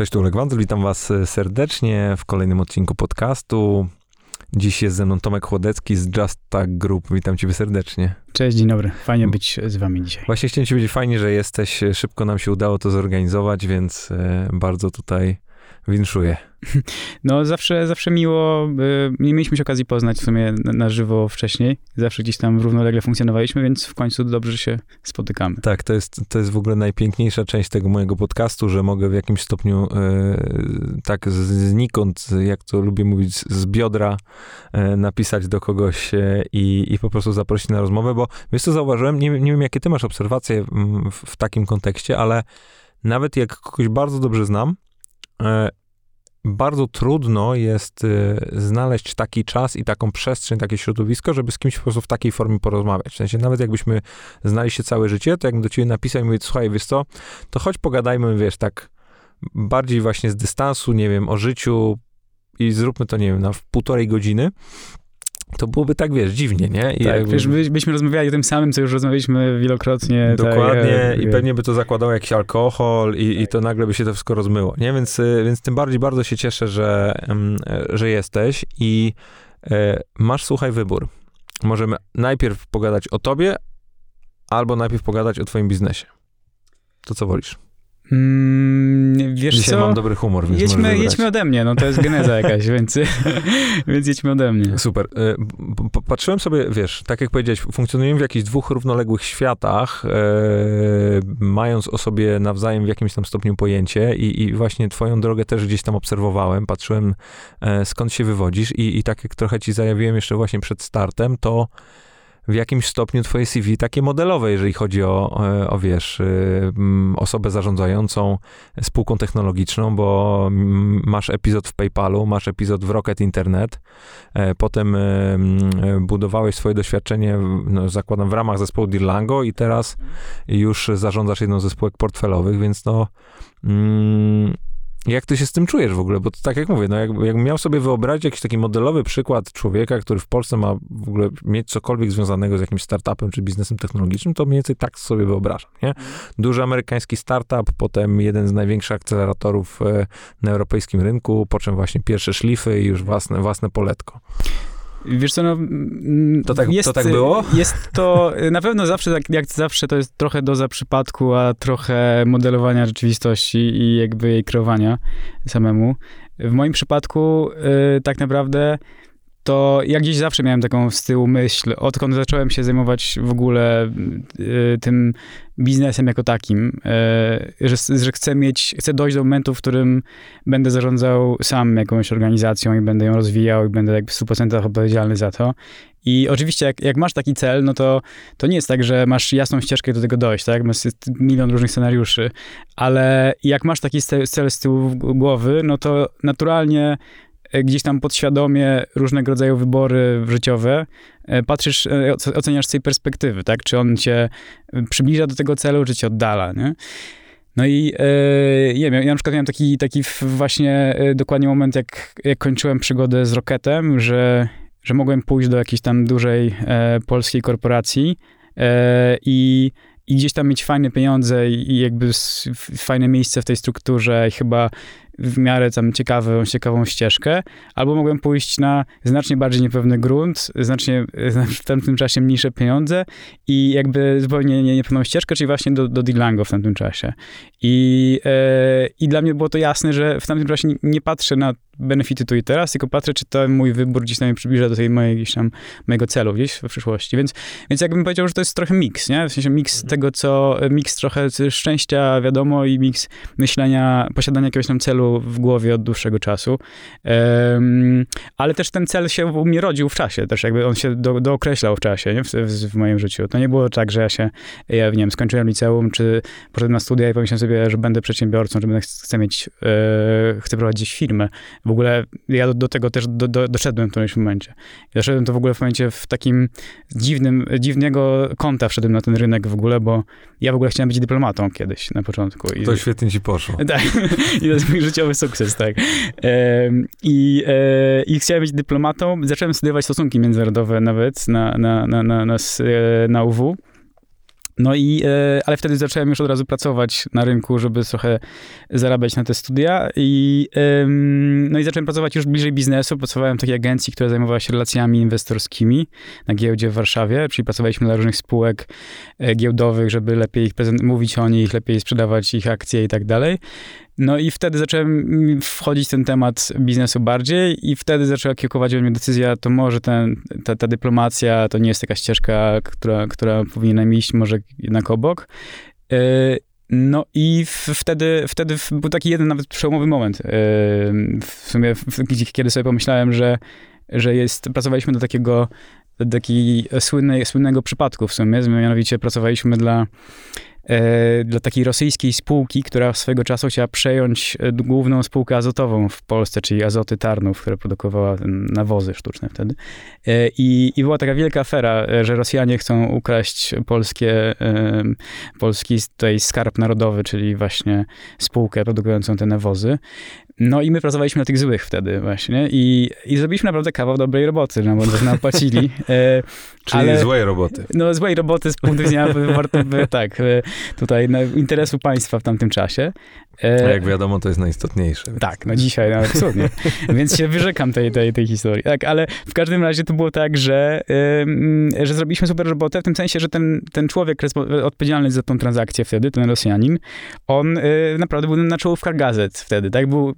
Cześć, tu Oleg Wandel, witam was serdecznie w kolejnym odcinku podcastu. Dziś jest ze mną Tomek Chłodecki z Just Tag Group. Witam ciebie serdecznie. Cześć, dzień dobry. Fajnie być z wami dzisiaj. Właśnie chciałem ci powiedzieć, fajnie, że jesteś. Szybko nam się udało to zorganizować, więc e, bardzo tutaj winszuję. No zawsze, zawsze miło, nie mieliśmy się okazji poznać w sumie na, żywo wcześniej, zawsze gdzieś tam równolegle funkcjonowaliśmy, więc w końcu dobrze się spotykamy. Tak, to jest, to jest w ogóle najpiękniejsza część tego mojego podcastu, że mogę w jakimś stopniu e, tak znikąd, jak to lubię mówić, z biodra e, napisać do kogoś e, i, i po prostu zaprosić na rozmowę, bo wiesz co zauważyłem, nie, nie wiem jakie ty masz obserwacje w, w takim kontekście, ale nawet jak kogoś bardzo dobrze znam, bardzo trudno jest y, znaleźć taki czas i taką przestrzeń, takie środowisko, żeby z kimś po prostu w takiej formie porozmawiać. W sensie, nawet jakbyśmy znali się całe życie, to jakbym do ciebie napisał i mówię, słuchaj, wiesz co, to choć pogadajmy, wiesz, tak bardziej właśnie z dystansu, nie wiem, o życiu i zróbmy to, nie wiem, na półtorej godziny, to byłoby tak, wiesz, dziwnie, nie? I tak, jakby... wiesz, by, byśmy rozmawiali o tym samym, co już rozmawialiśmy wielokrotnie. Tak, Dokładnie tak, i pewnie by to zakładało jakiś alkohol i, i to nagle by się to wszystko rozmyło, nie? Więc, y, więc tym bardziej bardzo się cieszę, że, że jesteś i e, masz, słuchaj, wybór. Możemy najpierw pogadać o tobie, albo najpierw pogadać o twoim biznesie. To co wolisz? Mm, wiesz Dzisiaj co? mam dobry humor, więc jedźmy, jedźmy ode mnie, no to jest geneza jakaś, więc, więc jedźmy ode mnie. Super. Y, patrzyłem sobie, wiesz, tak jak powiedziałeś, funkcjonujemy w jakichś dwóch równoległych światach, e, mając o sobie nawzajem w jakimś tam stopniu pojęcie i, i właśnie twoją drogę też gdzieś tam obserwowałem, patrzyłem e, skąd się wywodzisz i, i tak jak trochę ci zajawiłem jeszcze właśnie przed startem, to w jakimś stopniu twoje CV takie modelowe, jeżeli chodzi o, o wiesz, y, osobę zarządzającą spółką technologiczną, bo masz epizod w PayPalu, masz epizod w Rocket Internet, e, potem budowałeś swoje doświadczenie, no, zakładam, w ramach zespołu Dirlango i teraz już zarządzasz jedną ze spółek portfelowych, więc no mm, jak ty się z tym czujesz w ogóle? Bo tak jak mówię, no jak, jakbym miał sobie wyobrazić jakiś taki modelowy przykład człowieka, który w Polsce ma w ogóle mieć cokolwiek związanego z jakimś startupem czy biznesem technologicznym, to mniej więcej tak sobie wyobrażam, nie? Duży amerykański startup, potem jeden z największych akceleratorów e, na europejskim rynku, po czym właśnie pierwsze szlify i już własne, własne poletko. Wiesz co, no... To tak, jest, to tak było? Jest to, na pewno zawsze, tak jak zawsze, to jest trochę doza przypadku, a trochę modelowania rzeczywistości i jakby jej kreowania samemu. W moim przypadku y, tak naprawdę to ja gdzieś zawsze miałem taką z tyłu myśl, odkąd zacząłem się zajmować w ogóle y, tym biznesem jako takim, y, że, że chcę mieć, chcę dojść do momentu, w którym będę zarządzał sam jakąś organizacją i będę ją rozwijał i będę w 100% odpowiedzialny za to. I oczywiście, jak, jak, masz taki cel, no to, to nie jest tak, że masz jasną ścieżkę do tego dojść, tak? Masz milion różnych scenariuszy, ale jak masz taki cel z tyłu głowy, no to naturalnie gdzieś tam podświadomie różnego rodzaju wybory życiowe, e, patrzysz, e, oceniasz z tej perspektywy, tak? Czy on cię przybliża do tego celu, czy cię oddala, nie? No i e, nie wiem, ja na przykład miałem taki, taki właśnie e, dokładnie moment, jak, jak kończyłem przygodę z Rocketem, że, że mogłem pójść do jakiejś tam dużej e, polskiej korporacji i i gdzieś tam mieć fajne pieniądze i, jakby fajne miejsce w tej strukturze i chyba w miarę tam ciekawą, ciekawą ścieżkę, albo mogłem pójść na znacznie bardziej niepewny grunt, znacznie w tamtym czasie mniejsze pieniądze i jakby zupełnie niepewną ścieżkę, czyli właśnie do, do Dilango w tamtym czasie. I, e, I dla mnie było to jasne, że w tamtym czasie nie patrzę na benefity tu i teraz, tylko patrzę, czy ten mój wybór gdzieś tam mnie przybliża do tej mojej, gdzieś tam, mojego celu gdzieś w przyszłości. Więc, więc jakbym powiedział, że to jest trochę miks, nie? W sensie miks mhm. tego, co, miks trochę szczęścia, wiadomo, i miks myślenia, posiadania jakiegoś tam celu w głowie od dłuższego czasu. Um, ale też ten cel się u mnie rodził w czasie, też jakby on się do, dookreślał w czasie, nie? W, w, w, moim życiu. To nie było tak, że ja się, ja nie wiem, skończyłem liceum, czy poszedłem na studia i pomyślałem sobie, że będę przedsiębiorcą, że będę, chcę mieć, e, chcę prowadzić firmę. W ogóle ja do, do tego też do, do, doszedłem w którymś momencie. I doszedłem to w ogóle w momencie w takim dziwnym, dziwnego kąta wszedłem na ten rynek w ogóle, bo ja w ogóle chciałem być dyplomatą kiedyś na początku. I, to świetnie ci poszło. Tak. I to jest mój życiowy sukces, tak. I, e, I chciałem być dyplomatą. Zacząłem studiować stosunki międzynarodowe nawet na, na, na, na, na, na UW. No i, e, ale wtedy zacząłem już od razu pracować na rynku, żeby trochę zarabiać na te studia i, no i zacząłem pracować już bliżej biznesu. Pracowałem w takiej agencji, która zajmowała się relacjami inwestorskimi na giełdzie w Warszawie, czyli pracowaliśmy dla różnych spółek e, giełdowych, żeby lepiej ich mówić o nich, lepiej sprzedawać ich akcje i tak dalej. No i wtedy zacząłem wchodzić w ten temat biznesu bardziej i wtedy zaczęła kiełkować mnie decyzja, to może ten, ta, ta dyplomacja to nie jest taka ścieżka, która, która powinna iść może jednak obok. E, no i wtedy, wtedy był taki jeden nawet przełomowy moment. E, w sumie, kiedy sobie pomyślałem, że, że jest, pracowaliśmy do takiego do słynnej, słynnego przypadku w sumie, mianowicie pracowaliśmy dla dla takiej rosyjskiej spółki, która swego czasu chciała przejąć e, główną spółkę azotową w Polsce, czyli Azoty Tarnów, która produkowała nawozy sztuczne wtedy. E, I, I była taka wielka afera, że Rosjanie chcą ukraść polskie, polski tutaj skarb narodowy, czyli właśnie spółkę produkującą te nawozy. No i my pracowaliśmy na tych złych wtedy właśnie i, i zrobiliśmy naprawdę kawał dobrej roboty, no bo nas napłacili. E, Czyli ale, złej roboty. No złej roboty z punktu widzenia tak, e, tutaj no, interesu państwa w tamtym czasie. E, A jak wiadomo, to jest najistotniejsze. Więc... Tak, no dzisiaj, no, absolutnie. więc się wyrzekam tej, tej, tej historii. Tak, ale w każdym razie to było tak, że, yy, że zrobiliśmy super robotę, w tym sensie, że ten, ten człowiek odpowiedzialny za tą transakcję wtedy, ten Rosjanin, on yy, naprawdę był na czołówkach gazet wtedy, tak? Był,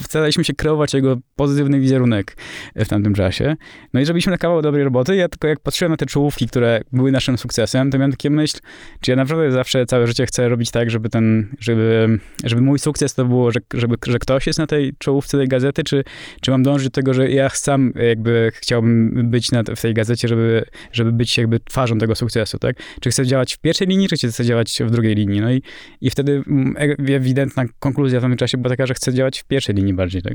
staraliśmy się kreować jego pozytywny wizerunek w tamtym czasie. No i zrobiliśmy na kawał dobrej roboty. Ja tylko jak patrzyłem na te czołówki, które były naszym sukcesem, to miałem takie myśl, czy ja naprawdę zawsze całe życie chcę robić tak, żeby ten, żeby żeby mój sukces to było, że, żeby, że ktoś jest na tej czołówce tej gazety, czy, czy mam dążyć do tego, że ja sam jakby chciałbym być na, w tej gazecie, żeby, żeby być jakby twarzą tego sukcesu, tak? Czy chcę działać w pierwszej linii, czy chcę działać w drugiej linii? No i, i wtedy mm, e, ewidentna konkluzja w tym czasie była taka, że chcę działać w pierwszej linii bardziej, tak?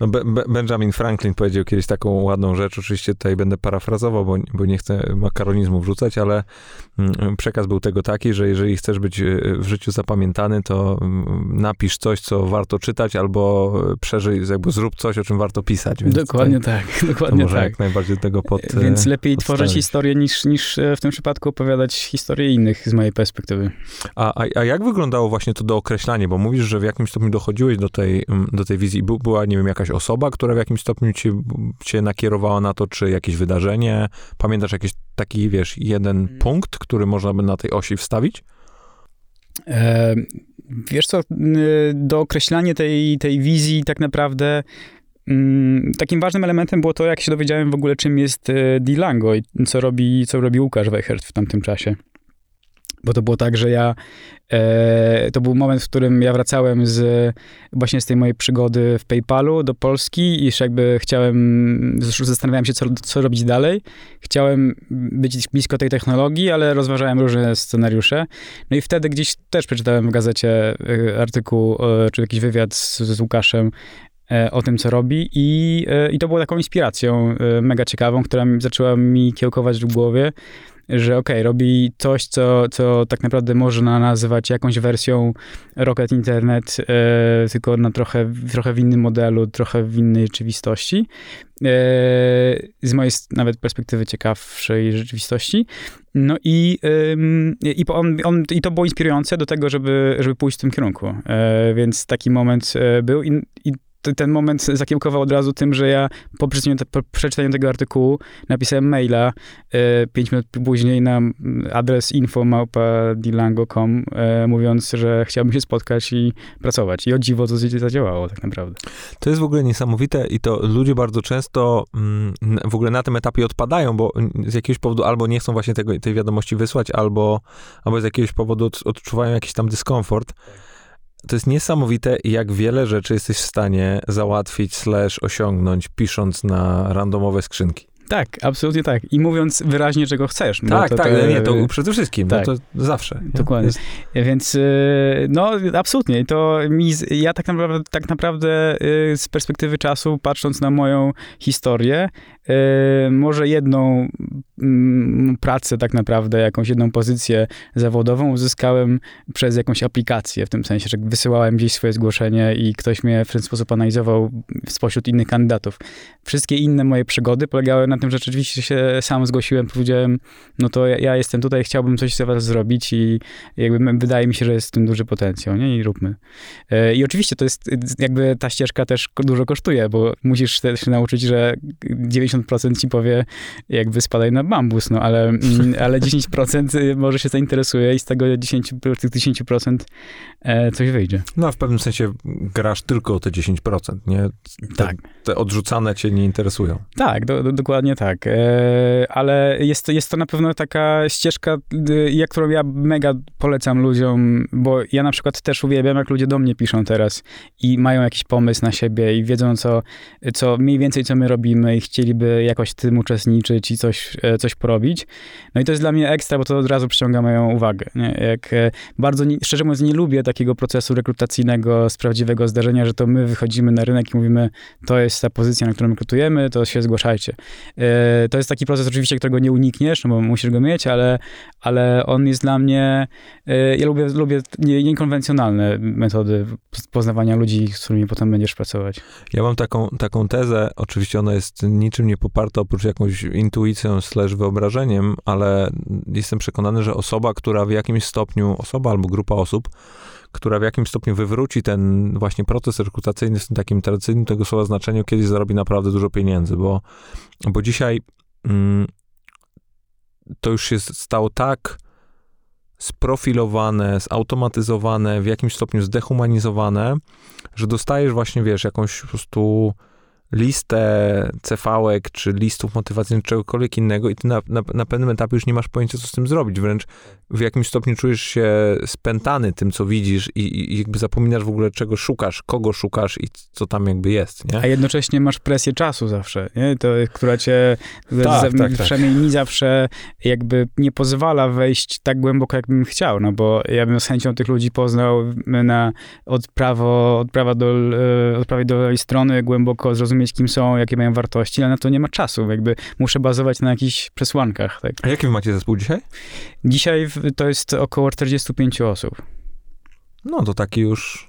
No Be Benjamin Franklin powiedział kiedyś taką ładną rzecz, oczywiście tutaj będę parafrazował, bo, bo nie chcę makaronizmu wrzucać, ale mm, przekaz był tego taki, że jeżeli chcesz być e, w życiu zapamiętany, to mm, napisz coś, co warto czytać, albo przeżyj, jakby zrób coś, o czym warto pisać. dokładnie tak, dokładnie może tak. jak najbardziej tego pod Więc lepiej tworzyć historię niż, niż e, w tym przypadku opowiadać historię innych z mojej perspektywy. A, a, a jak wyglądało właśnie to dookreślanie? Bo mówisz, że w jakimś stopniu dochodziłeś do tej, do tej wizji. Była, nie wiem, jakaś osoba, która w jakimś stopniu cię, cię nakierowała na to, czy jakieś wydarzenie? Pamiętasz jakiś taki, wiesz, jeden hmm. punkt, który można by na tej osi wstawić? E, Wiesz co, do określania tej, tej wizji tak naprawdę mm, takim ważnym elementem było to, jak się dowiedziałem w ogóle, czym jest e, Dilango i co robi, co robi Łukasz Weichert w tamtym czasie. Bo to było tak, że ja, e, to był moment, w którym ja wracałem z właśnie z tej mojej przygody w PayPalu do Polski i już jakby chciałem, zastanawiałem się, co, co robić dalej. Chciałem być blisko tej technologii, ale rozważałem różne scenariusze. No i wtedy gdzieś też przeczytałem w gazecie e, artykuł, e, czy jakiś wywiad z, z Łukaszem e, o tym, co robi i, i to było taką inspiracją mega ciekawą, która zaczęła mi kiełkować w głowie że okej, okay, robi coś, co, co tak naprawdę można nazywać jakąś wersją Rocket Internet, e, tylko na trochę, trochę w innym modelu, trochę w innej rzeczywistości. E, z mojej nawet perspektywy ciekawszej rzeczywistości. No i, i, on, on, i to było inspirujące do tego, żeby, żeby pójść w tym kierunku. E, więc taki moment e, był i, i ten moment zakiełkował od razu tym, że ja po przeczytaniu, po przeczytaniu tego artykułu napisałem maila e, pięć minut później na adres info.dilango.com e, mówiąc, że chciałbym się spotkać i pracować. I o dziwo to zadziałało tak naprawdę. To jest w ogóle niesamowite i to ludzie bardzo często mm, w ogóle na tym etapie odpadają, bo z jakiegoś powodu albo nie chcą właśnie tego, tej wiadomości wysłać, albo, albo z jakiegoś powodu odczuwają jakiś tam dyskomfort. To jest niesamowite, jak wiele rzeczy jesteś w stanie załatwić, slash osiągnąć, pisząc na randomowe skrzynki. Tak, absolutnie tak. I mówiąc wyraźnie, czego chcesz. Tak, to, tak, to, nie, to przede wszystkim, no tak. no to zawsze. Dokładnie. Jest... Więc y, no, absolutnie. To mi, ja tak naprawdę, tak naprawdę y, z perspektywy czasu, patrząc na moją historię, może jedną mm, pracę tak naprawdę, jakąś jedną pozycję zawodową uzyskałem przez jakąś aplikację, w tym sensie, że wysyłałem gdzieś swoje zgłoszenie i ktoś mnie w ten sposób analizował spośród innych kandydatów. Wszystkie inne moje przygody polegały na tym, że rzeczywiście się sam zgłosiłem, powiedziałem, no to ja, jestem tutaj, chciałbym coś za was zrobić i jakby wydaje mi się, że jest w tym duży potencjał, nie? I róbmy. E, I oczywiście to jest, jakby ta ścieżka też dużo kosztuje, bo musisz się nauczyć, że 90% ci powie, jakby spadaj na bambus, no ale, mm, ale 10% może się zainteresuje i z tego 10, tych 10% e, coś wyjdzie. No, a w pewnym sensie grasz tylko o te 10%, nie? Te, Tak. Te odrzucane cię nie interesują. Tak, do, do, dokładnie tak. E, ale jest, to- jest to na pewno taka ścieżka, y, jak którą ja mega polecam ludziom, bo ja na przykład też uwielbiam, jak ludzie do mnie piszą teraz i mają jakiś pomysł na siebie i wiedzą, co, co mniej więcej, co my robimy i chcieliby jakoś w tym uczestniczyć i coś, e, coś porobić. No i to jest dla mnie ekstra, bo to od razu przyciąga moją uwagę. Nie? Jak e, bardzo, szczerze mówiąc, nie lubię takiego procesu rekrutacyjnego z prawdziwego zdarzenia, że to my wychodzimy na rynek i mówimy, to jest ta pozycja, na którą rekrutujemy, to się zgłaszajcie. E, To jest taki proces oczywiście, którego nie unikniesz, no bo musisz go mieć, ale, ale on jest dla mnie, ja lubię, lubię nie- niekonwencjonalne metody poznawania ludzi, z którymi potem będziesz pracować. Ja mam taką, taką tezę, oczywiście ona jest niczym nie poparta oprócz jakąś intuicją slash wyobrażeniem, ale jestem przekonany, że osoba, która w jakimś stopniu, osoba albo grupa osób, która w jakimś stopniu wywróci ten właśnie proces rekrutacyjny w takim tradycyjnym tego słowa znaczeniu, kiedyś zarobi naprawdę dużo pieniędzy, bo, bo dzisiaj mm, to już się stało tak sprofilowane, zautomatyzowane, w jakimś stopniu zdehumanizowane, że dostajesz właśnie, wiesz, jakąś po prostu listę CV-ek, czy listów motywacyjnych, czegokolwiek innego i ty na, na, na pewnym etapie już nie masz pojęcia, co z tym zrobić. Wręcz w jakimś stopniu czujesz się spętany tym, co widzisz i, i, jakby zapominasz w ogóle, czego szukasz, kogo szukasz i co tam jakby jest, nie? A jednocześnie masz presję czasu zawsze, nie? To, która cię, Tak, tak, tak. przynajmniej mi zawsze jakby nie pozwala wejść tak głęboko, jakbym chciał, no bo ja bym z chęcią tych ludzi poznał na, od, prawo, od, prawa do, e, od prawej do lewej strony, głęboko zrozumieć, kim są, jakie mają wartości, ale na to nie ma czasu, jakby muszę bazować na jakichś przesłankach, tak? A jaki wy macie zespół dzisiaj? Dzisiaj to jest około 45 osób. No to taki już...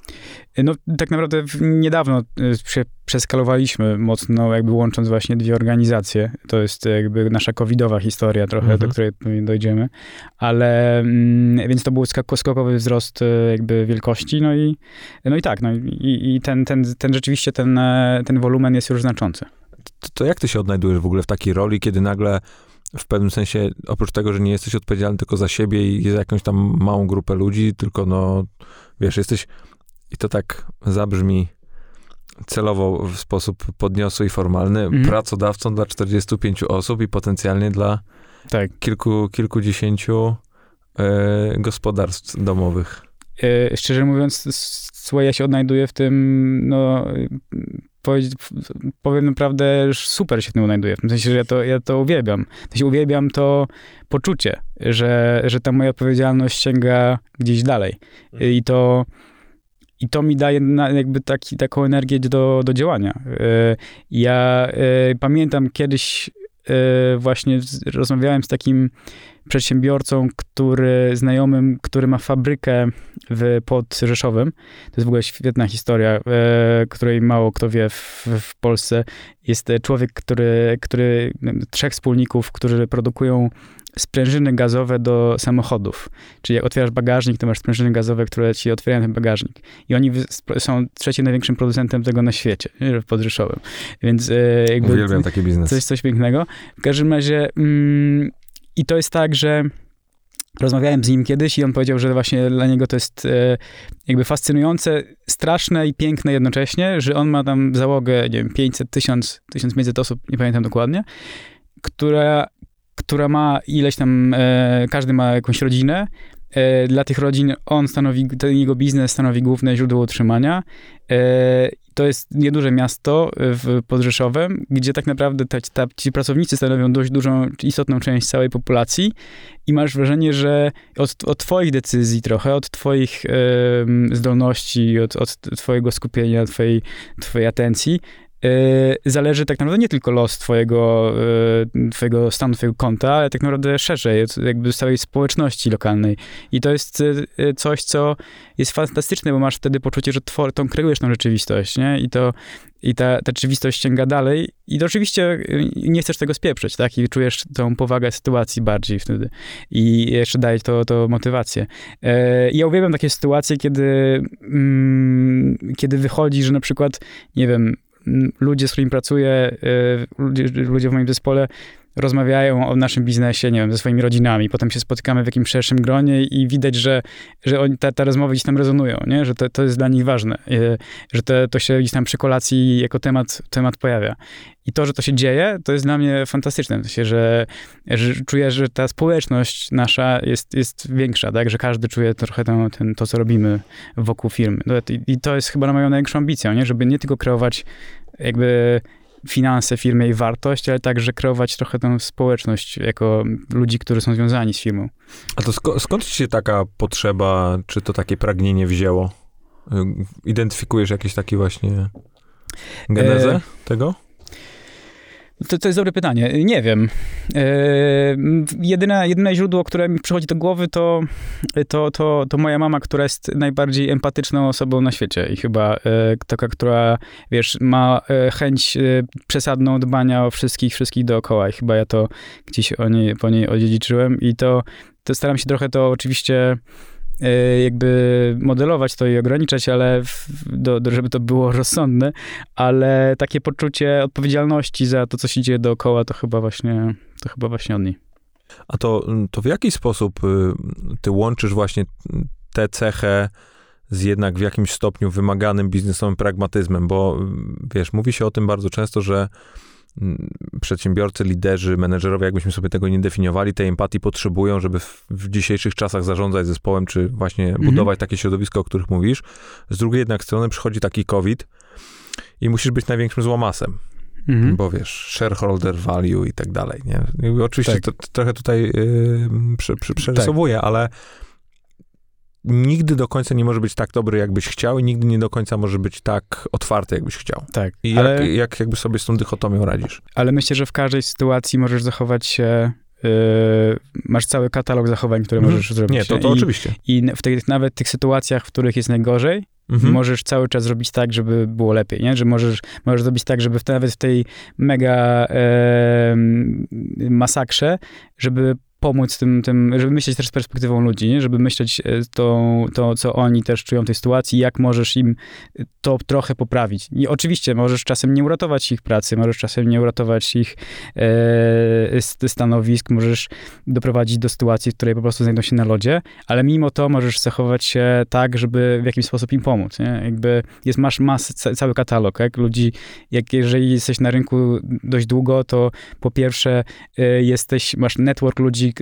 No, tak naprawdę niedawno y, prze, przeskalowaliśmy mocno, jakby łącząc właśnie dwie organizacje. To jest jakby nasza covidowa historia trochę, Mhm. do której pewnie dojdziemy. Ale, mm, więc to był skok- skokowy wzrost y, jakby wielkości, no i, no i tak, no i, i ten, ten, ten rzeczywiście ten, e, ten wolumen jest już znaczący. To, to jak ty się odnajdujesz w ogóle w takiej roli, kiedy nagle w pewnym sensie, oprócz tego, że nie jesteś odpowiedzialny tylko za siebie i za jakąś tam małą grupę ludzi, tylko no, wiesz, jesteś, i to tak zabrzmi celowo w sposób podniosły i formalny, Mhm. pracodawcą dla 45 osób i potencjalnie dla Tak. kilku, kilkudziesięciu e, gospodarstw domowych. E, szczerze mówiąc, słuchaj, ja się odnajduję w tym, no, y, powiem naprawdę, super się w tym odnajduję. W tym sensie, że ja to, ja to uwielbiam. W sensie uwielbiam to poczucie, że, że ta moja odpowiedzialność sięga gdzieś dalej. I to, i to mi daje jakby taki, taką energię do, do działania. E, Ja e, pamiętam kiedyś e, właśnie rozmawiałem z takim przedsiębiorcą, który, znajomym, który ma fabrykę w, pod Rzeszowem. To jest w ogóle świetna historia, e, której mało kto wie w, w Polsce. Jest e, człowiek, który, który, trzech wspólników, którzy produkują sprężyny gazowe do samochodów. Czyli jak otwierasz bagażnik, to masz sprężyny gazowe, które ci otwierają ten bagażnik. I oni są trzecim największym producentem tego na świecie, pod Rzeszowem. Więc e, jakby... Uwielbiam taki biznes. Coś, coś pięknego. W każdym razie mm, i to jest tak, że rozmawiałem z nim kiedyś i on powiedział, że właśnie dla niego to jest e, jakby fascynujące, straszne i piękne jednocześnie, że on ma tam załogę, nie wiem, 500, 1000, 1500 osób, nie pamiętam dokładnie, która, która ma ileś tam, e, każdy ma jakąś rodzinę, E, Dla tych rodzin on stanowi, ten jego biznes stanowi główne źródło utrzymania. E, To jest nieduże miasto w Podrzeszowem, gdzie tak naprawdę ta, ta, ci pracownicy stanowią dość dużą, istotną część całej populacji i masz wrażenie, że od, od twoich decyzji trochę, od twoich em, zdolności, od, od twojego skupienia, twojej, twojej atencji, zależy tak naprawdę nie tylko los twojego, twojego stanu, twojego konta, ale tak naprawdę szerzej, jakby całej społeczności lokalnej. I to jest coś, co jest fantastyczne, bo masz wtedy poczucie, że twor, tą kreujesz tą rzeczywistość, nie? I to i ta, ta rzeczywistość sięga dalej i to oczywiście y, nie chcesz tego spieprzyć, tak? I czujesz tą powagę sytuacji bardziej wtedy i jeszcze daje to, to motywację. E, ja uwielbiam takie sytuacje, kiedy, mm, kiedy wychodzi, że na przykład, nie wiem, ludzie, z którymi pracuję, e, ludzie, ludzie w moim zespole rozmawiają o naszym biznesie, nie wiem, ze swoimi rodzinami, potem się spotykamy w jakimś szerszym gronie i widać, że, że oni, te, te rozmowy gdzieś tam rezonują, nie? że to, to jest dla nich ważne, że to, to się gdzieś tam przy kolacji jako temat, temat pojawia. I to, że to się dzieje, to jest dla mnie fantastyczne, w sensie, że, że czuję, że ta społeczność nasza jest, jest większa, tak, że każdy czuje trochę ten, ten, to, co robimy wokół firmy. I, I to jest chyba moją największą ambicją, nie? żeby nie tylko kreować jakby finanse firmy i wartość, ale także kreować trochę tę społeczność jako ludzi, którzy są związani z firmą. A to sk skąd się taka potrzeba, czy to takie pragnienie wzięło? Identyfikujesz jakieś takie właśnie genezę e... tego? To, to jest dobre pytanie. Nie wiem. E, jedyne, jedyne źródło, które mi przychodzi do głowy, to, to, to, to moja mama, która jest najbardziej empatyczną osobą na świecie i chyba e, taka, która, wiesz, ma e, chęć przesadną dbania o wszystkich, wszystkich dookoła i chyba ja to gdzieś o niej, po niej odziedziczyłem i to, to staram się trochę to oczywiście jakby modelować to i ograniczać, ale w, do, do, żeby to było rozsądne, ale takie poczucie odpowiedzialności za to, co się dzieje dookoła, to chyba właśnie, to chyba właśnie od niej. A to, to w jaki sposób y, ty łączysz właśnie tę cechę z jednak w jakimś stopniu wymaganym biznesowym pragmatyzmem, bo wiesz, mówi się o tym bardzo często, że przedsiębiorcy, liderzy, menedżerowie, jakbyśmy sobie tego nie definiowali, tej empatii potrzebują, żeby w, w dzisiejszych czasach zarządzać zespołem, czy właśnie mhm. budować takie środowisko, o których mówisz. Z drugiej jednak strony przychodzi taki COVID i musisz być największym złamasem. Mhm. Bo wiesz, shareholder value i tak dalej, nie? Oczywiście tak. to, to, trochę tutaj yy, prze, prze, przerysowuję, tak. ale nigdy do końca nie może być tak dobry, jakbyś chciał i nigdy nie do końca może być tak otwarty, jakbyś chciał. Tak. I ale, jak, jak jakby sobie z tą dychotomią radzisz? Ale myślę, że w każdej sytuacji możesz zachować się Yy, masz cały katalog zachowań, które mhm. możesz zrobić. Nie, to, to I, oczywiście. I w tych, nawet tych sytuacjach, w których jest najgorzej, mhm. możesz cały czas zrobić tak, żeby było lepiej, nie? Że możesz, możesz zrobić tak, żeby w, nawet w tej mega e, masakrze, żeby pomóc tym, tym, żeby myśleć też z perspektywą ludzi, nie? żeby myśleć e, to, to, co oni też czują w tej sytuacji, jak możesz im to trochę poprawić. I oczywiście możesz czasem nie uratować ich pracy, możesz czasem nie uratować ich e, stanowisk, możesz doprowadzić do sytuacji, w której po prostu znajdą się na lodzie, ale mimo to możesz zachować się tak, żeby w jakiś sposób im pomóc. Nie? Jakby jest, masz mas, cały katalog jak ludzi, jak jeżeli jesteś na rynku dość długo, to po pierwsze e, jesteś, masz network ludzi,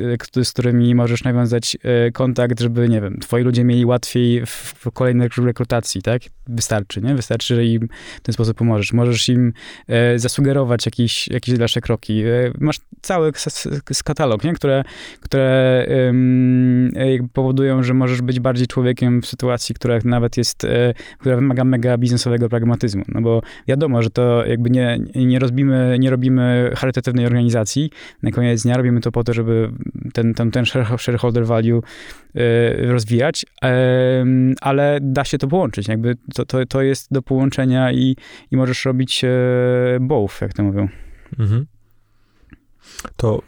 z którymi możesz nawiązać e, kontakt, żeby, nie wiem, twoi ludzie mieli łatwiej w kolejnej rekrutacji, tak? Wystarczy, nie? Wystarczy, że im w ten sposób pomożesz. Możesz im e, zasugerować jakieś, jakieś dalsze kroki. E, masz cały katalog, nie? Które, które powodują, że możesz być bardziej człowiekiem w sytuacji, która nawet jest, która wymaga mega biznesowego pragmatyzmu. No bo wiadomo, że to jakby nie, nie robimy, nie robimy charytatywnej organizacji. Na koniec dnia robimy to po to, żeby ten, ten, ten shareholder value y, rozwijać, ale da się to połączyć. Jakby to, to, to jest do połączenia i, i możesz robić e, both, jak to mówią. Mhm. To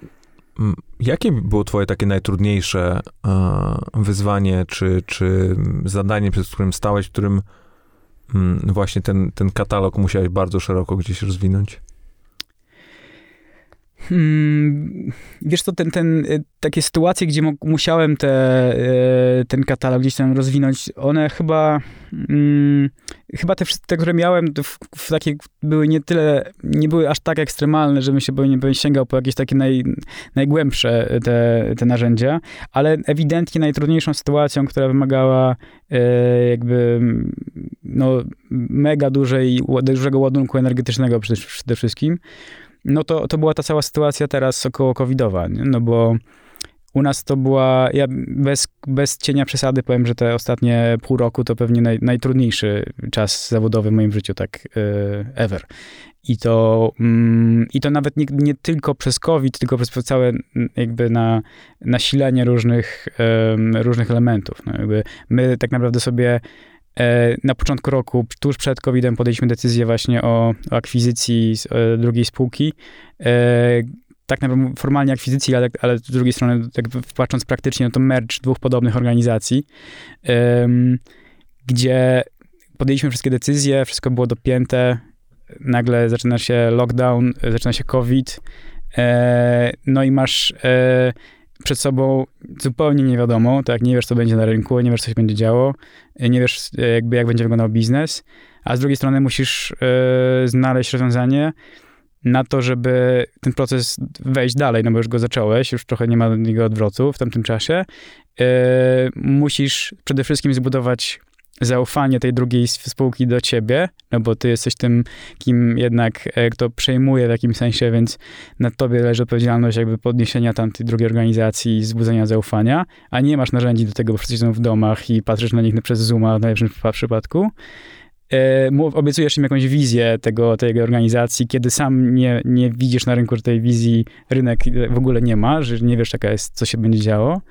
jakie było twoje takie najtrudniejsze e, wyzwanie, czy, czy zadanie, przed którym stałeś, w którym właśnie ten, ten katalog musiałeś bardzo szeroko gdzieś rozwinąć? Hmm, wiesz co, ten, ten, y, takie sytuacje, gdzie musiałem te, y, ten katalog gdzieś tam rozwinąć, one chyba, hmm, chyba te wszystkie, które miałem, w, w takie były nie tyle, nie były aż tak ekstremalne, żebym się bym, bym sięgał po jakieś takie naj, najgłębsze te, te narzędzia, ale ewidentnie najtrudniejszą sytuacją, która wymagała jakby no, mega dużej, dużego ładunku energetycznego przede, przede wszystkim, no to, to była ta cała sytuacja teraz około covidowa, nie? no bo U nas to była, ja bez, bez cienia przesady powiem, że te ostatnie pół roku to pewnie naj, najtrudniejszy czas zawodowy w moim życiu, tak y, ever. I to, mm, I to nawet nie, nie, tylko przez COVID, tylko przez całe jakby na, nasilenie różnych, różnych elementów. No jakby my tak naprawdę sobie na początku roku, tuż przed COVID-em, podjęliśmy decyzję właśnie o, akwizycji e, drugiej spółki. E, tak naprawdę formalnie akwizycji, ale, ale z drugiej strony, jakby patrząc praktycznie, no to merge dwóch podobnych organizacji, gdzie podjęliśmy wszystkie decyzje, wszystko było dopięte, nagle zaczyna się lockdown, zaczyna się COVID, e, no i masz e, przed sobą zupełnie nie wiadomo, tak, nie wiesz, co będzie na rynku, nie wiesz, co się będzie działo, nie wiesz, jakby, jak będzie wyglądał biznes, a z drugiej strony musisz e, znaleźć rozwiązanie na to, żeby ten proces wejść dalej, no bo już go zacząłeś, już trochę nie ma jego odwrotu w tamtym czasie. musisz przede wszystkim zbudować zaufanie tej drugiej spółki do ciebie, no bo ty jesteś tym, kim jednak, e, kto przejmuje w jakimś sensie, więc na tobie leży odpowiedzialność jakby podniesienia tamtej drugiej organizacji i zbudzenia zaufania, a nie masz narzędzi do tego, bo wszyscy są w domach i patrzysz na nich przez Zooma w najlepszym przypadku. E, obiecujesz im jakąś wizję tego, tej organizacji, kiedy sam nie, nie widzisz na rynku, że tej wizji rynek w ogóle nie ma, że nie wiesz, jaka jest, co się będzie działo.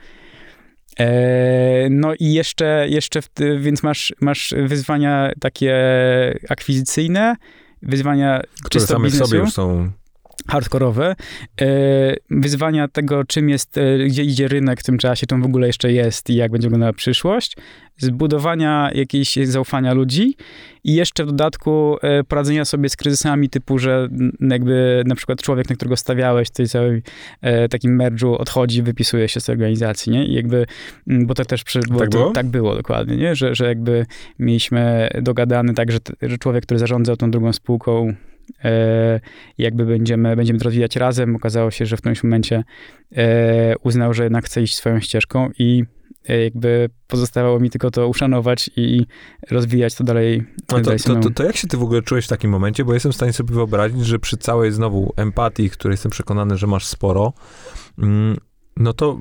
E, no i jeszcze, jeszcze więc masz, masz wyzwania takie akwizycyjne, wyzwania Które same w sobie już są hardkorowe, e, wyzwania tego, czym jest, e, gdzie idzie rynek w tym czasie, czym w ogóle jeszcze jest i jak będzie wyglądała przyszłość, zbudowania jakiejś zaufania ludzi i jeszcze w dodatku e, poradzenia sobie z kryzysami typu, że jakby na przykład człowiek, na którego stawiałeś w tej całej takim merdżu odchodzi, wypisuje się z tej organizacji, nie? I jakby, bo to też bo tak, było? tak było dokładnie, nie? Że, że jakby mieliśmy dogadany tak, że, że człowiek, który zarządzał tą drugą spółką, jakby będziemy, będziemy to rozwijać razem. Okazało się, że w którymś momencie e, uznał, że jednak chce iść swoją ścieżką i e, jakby pozostawało mi tylko to uszanować i rozwijać to dalej. No to, to, to, to, jak się ty w ogóle czułeś w takim momencie? Bo jestem w stanie sobie wyobrazić, że przy całej znowu empatii, której jestem przekonany, że masz sporo, mm, no to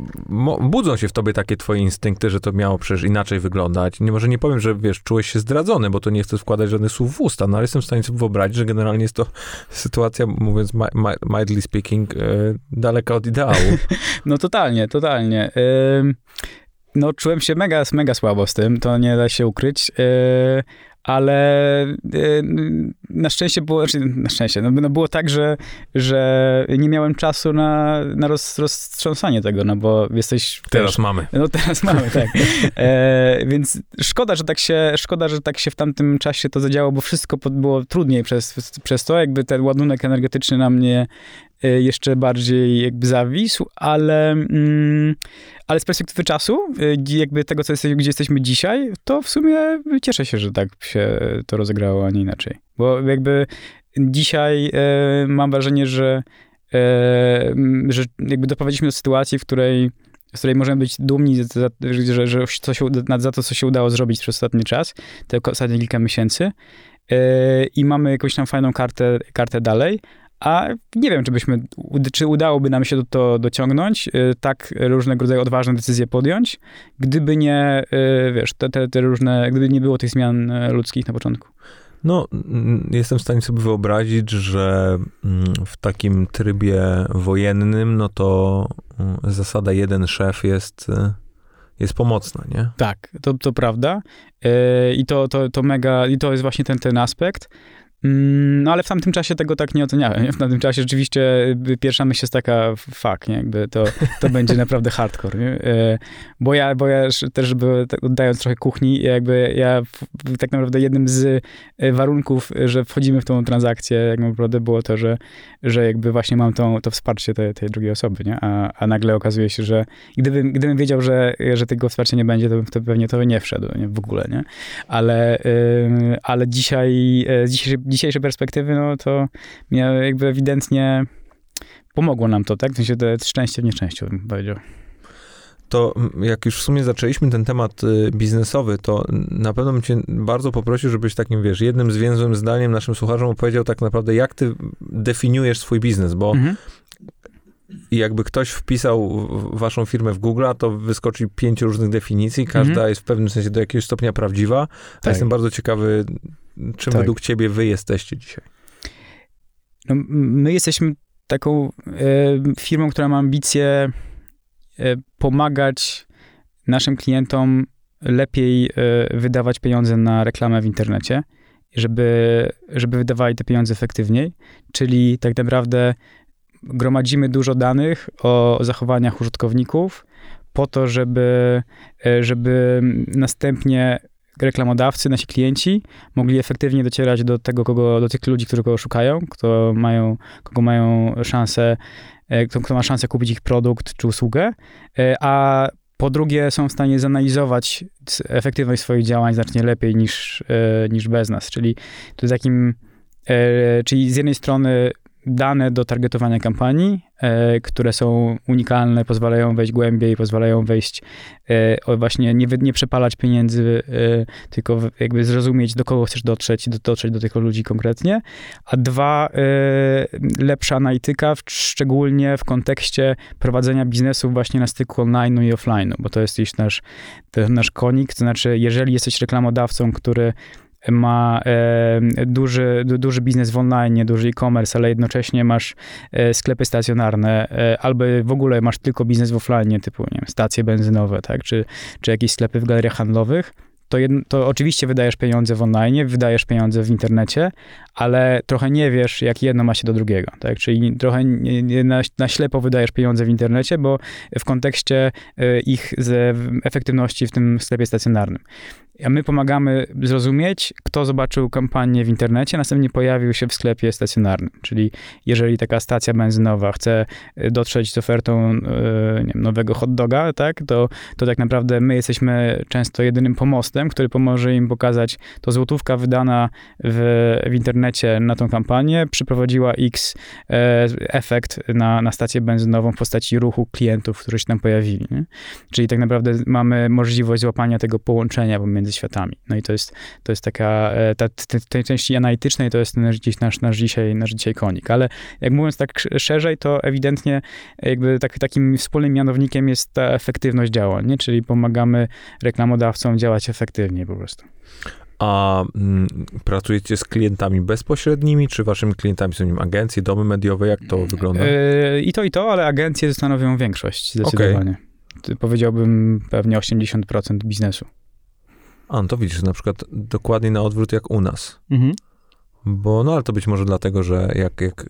budzą się w tobie takie twoje instynkty, że to miało przecież inaczej wyglądać. Nie, może nie powiem, że wiesz, czułeś się zdradzony, bo to nie chcę wkładać żadnych słów w usta, no ale jestem w stanie sobie wyobrazić, że generalnie jest to sytuacja, mówiąc mildly speaking, yy, daleka od ideału. No totalnie, totalnie. Yy, no czułem się mega, mega słabo z tym, to nie da się ukryć. Yy, ale y, na szczęście było, znaczy na szczęście, no, no, było tak, że, że nie miałem czasu na, na roz, roztrząsanie tego, no bo jesteś... Teraz też, mamy. No teraz mamy, tak. E, więc szkoda, że tak się, szkoda, że tak się w tamtym czasie to zadziało, bo wszystko było trudniej przez, przez to, jakby ten ładunek energetyczny na mnie E, jeszcze bardziej jakby zawisł, ale, mm, ale z perspektywy czasu, e, jakby tego, co gdzie jesteśmy dzisiaj, to w sumie cieszę się, że tak się to rozegrało, a nie inaczej. Bo jakby dzisiaj e, mam wrażenie, że, e, że jakby doprowadziliśmy do sytuacji, w której z której możemy być dumni, za, że, że co się, za to, co się udało zrobić przez ostatni czas, te ostatnie kilka miesięcy. Yy, I mamy jakąś tam fajną kartę, kartę dalej, a nie wiem, czy byśmy, czy udałoby nam się to, to dociągnąć, y, tak różnego rodzaju odważne decyzje podjąć, gdyby nie, y, wiesz, te, te, te różne, gdyby nie było tych zmian y, ludzkich na początku. No, jestem w stanie sobie wyobrazić, że mm, w takim trybie wojennym, no to mm, zasada jeden szef jest, jest pomocna, nie? Tak, to, to prawda. I to, to, to mega, i to jest właśnie ten, ten aspekt. Mm, no ale w tamtym czasie tego tak nie oceniałem. Nie? W tamtym czasie rzeczywiście y, pierwsza myśl jest taka, fuck, nie? Jakby to, to będzie naprawdę hardcore, nie? E, bo ja, bo ja też, żeby tak oddając trochę kuchni, jakby ja tak naprawdę jednym z e, warunków, że wchodzimy w tą transakcję, jak naprawdę było to, że, że jakby właśnie mam tą, to wsparcie tej, tej drugiej osoby, nie? A, a nagle okazuje się, że gdybym, gdybym wiedział, że, że tego wsparcia nie będzie, to bym to pewnie to nie wszedł, nie? W ogóle, nie? Ale, ale dzisiaj, dzisiaj dzisiejszej perspektywy, no to jakby ewidentnie pomogło nam to, tak? W sensie to jest szczęście w nieszczęściu, bym powiedział. To jak już w sumie zaczęliśmy ten temat y, biznesowy, to na pewno bym cię bardzo poprosił, żebyś takim, wiesz, jednym zwięzłym zdaniem naszym słuchaczom opowiedział tak naprawdę, jak ty definiujesz swój biznes, bo mhm i jakby ktoś wpisał waszą firmę w Google, to wyskoczy pięć różnych definicji, każda mhm. jest w pewnym sensie do jakiegoś stopnia prawdziwa. Tak. jestem bardzo ciekawy, czym tak. według ciebie wy jesteście dzisiaj. No, my jesteśmy taką e, firmą, która ma ambicje e, pomagać naszym klientom lepiej e, wydawać pieniądze na reklamę w internecie, żeby, żeby wydawali te pieniądze efektywniej. Czyli tak naprawdę gromadzimy dużo danych o zachowaniach użytkowników po to, żeby, e, żeby następnie reklamodawcy, nasi klienci mogli efektywnie docierać do tego, kogo, do tych ludzi, którzy go szukają, kto mają, kogo mają szansę, e, kto, kto ma szansę kupić ich produkt czy usługę, a po drugie, są w stanie zanalizować efektywność swoich działań znacznie lepiej niż, e, niż bez nas. Czyli to takim, e, czyli z jednej strony dane do targetowania kampanii, e, które są unikalne, pozwalają wejść głębiej, pozwalają wejść, e, właśnie nie, nie przepalać pieniędzy, e, tylko jakby zrozumieć, do kogo chcesz dotrzeć, do, dotrzeć do tych ludzi konkretnie. A dwa, lepsza analityka, szczególnie w kontekście prowadzenia biznesu właśnie na styku online i offline, bo to jest już nasz, nasz konik, to znaczy, jeżeli jesteś reklamodawcą, który ma e, duży, duży biznes w online, duży e-commerce, ale jednocześnie masz e, sklepy stacjonarne, e, albo w ogóle masz tylko biznes w offline, typu nie wiem, stacje benzynowe, tak, czy, czy jakieś sklepy w galeriach handlowych, to, to oczywiście wydajesz pieniądze w online, wydajesz pieniądze w internecie, ale trochę nie wiesz, jak jedno ma się do drugiego, tak? Czyli trochę na, na ślepo wydajesz pieniądze w internecie, bo w kontekście ich efektywności w tym sklepie stacjonarnym. A my pomagamy zrozumieć, kto zobaczył kampanię w internecie, następnie pojawił się w sklepie stacjonarnym. Czyli jeżeli taka stacja benzynowa chce y, dotrzeć z ofertą yy, wiem, nowego hot doga, tak, to, to tak naprawdę my jesteśmy często jedynym pomostem, który pomoże im pokazać, to złotówka wydana w, w internecie na tą kampanię przyprowadziła X e, efekt na, na stację benzynową w postaci ruchu klientów, którzy się tam pojawili. Nie? Czyli tak naprawdę mamy możliwość złapania tego połączenia pomiędzy między światami. No i to jest, to jest taka, e, ta, tej części analitycznej to jest gdzieś nasz, nasz, dzisiaj, nasz dzisiaj konik. Ale jak mówiąc tak szerzej, to ewidentnie jakby tak, takim wspólnym mianownikiem jest ta efektywność działań, nie? czyli pomagamy reklamodawcom działać efektywnie po prostu. A mm, pracujecie z klientami bezpośrednimi, czy waszymi klientami są nim agencje, domy mediowe? Jak to wygląda? Yy, I to, i to, ale agencje stanowią większość zdecydowanie. Okay. Powiedziałbym pewnie 80% biznesu. A, no to widzisz, na przykład dokładnie na odwrót jak u nas. Mhm. Bo, no ale to być może dlatego, że jak, jak y,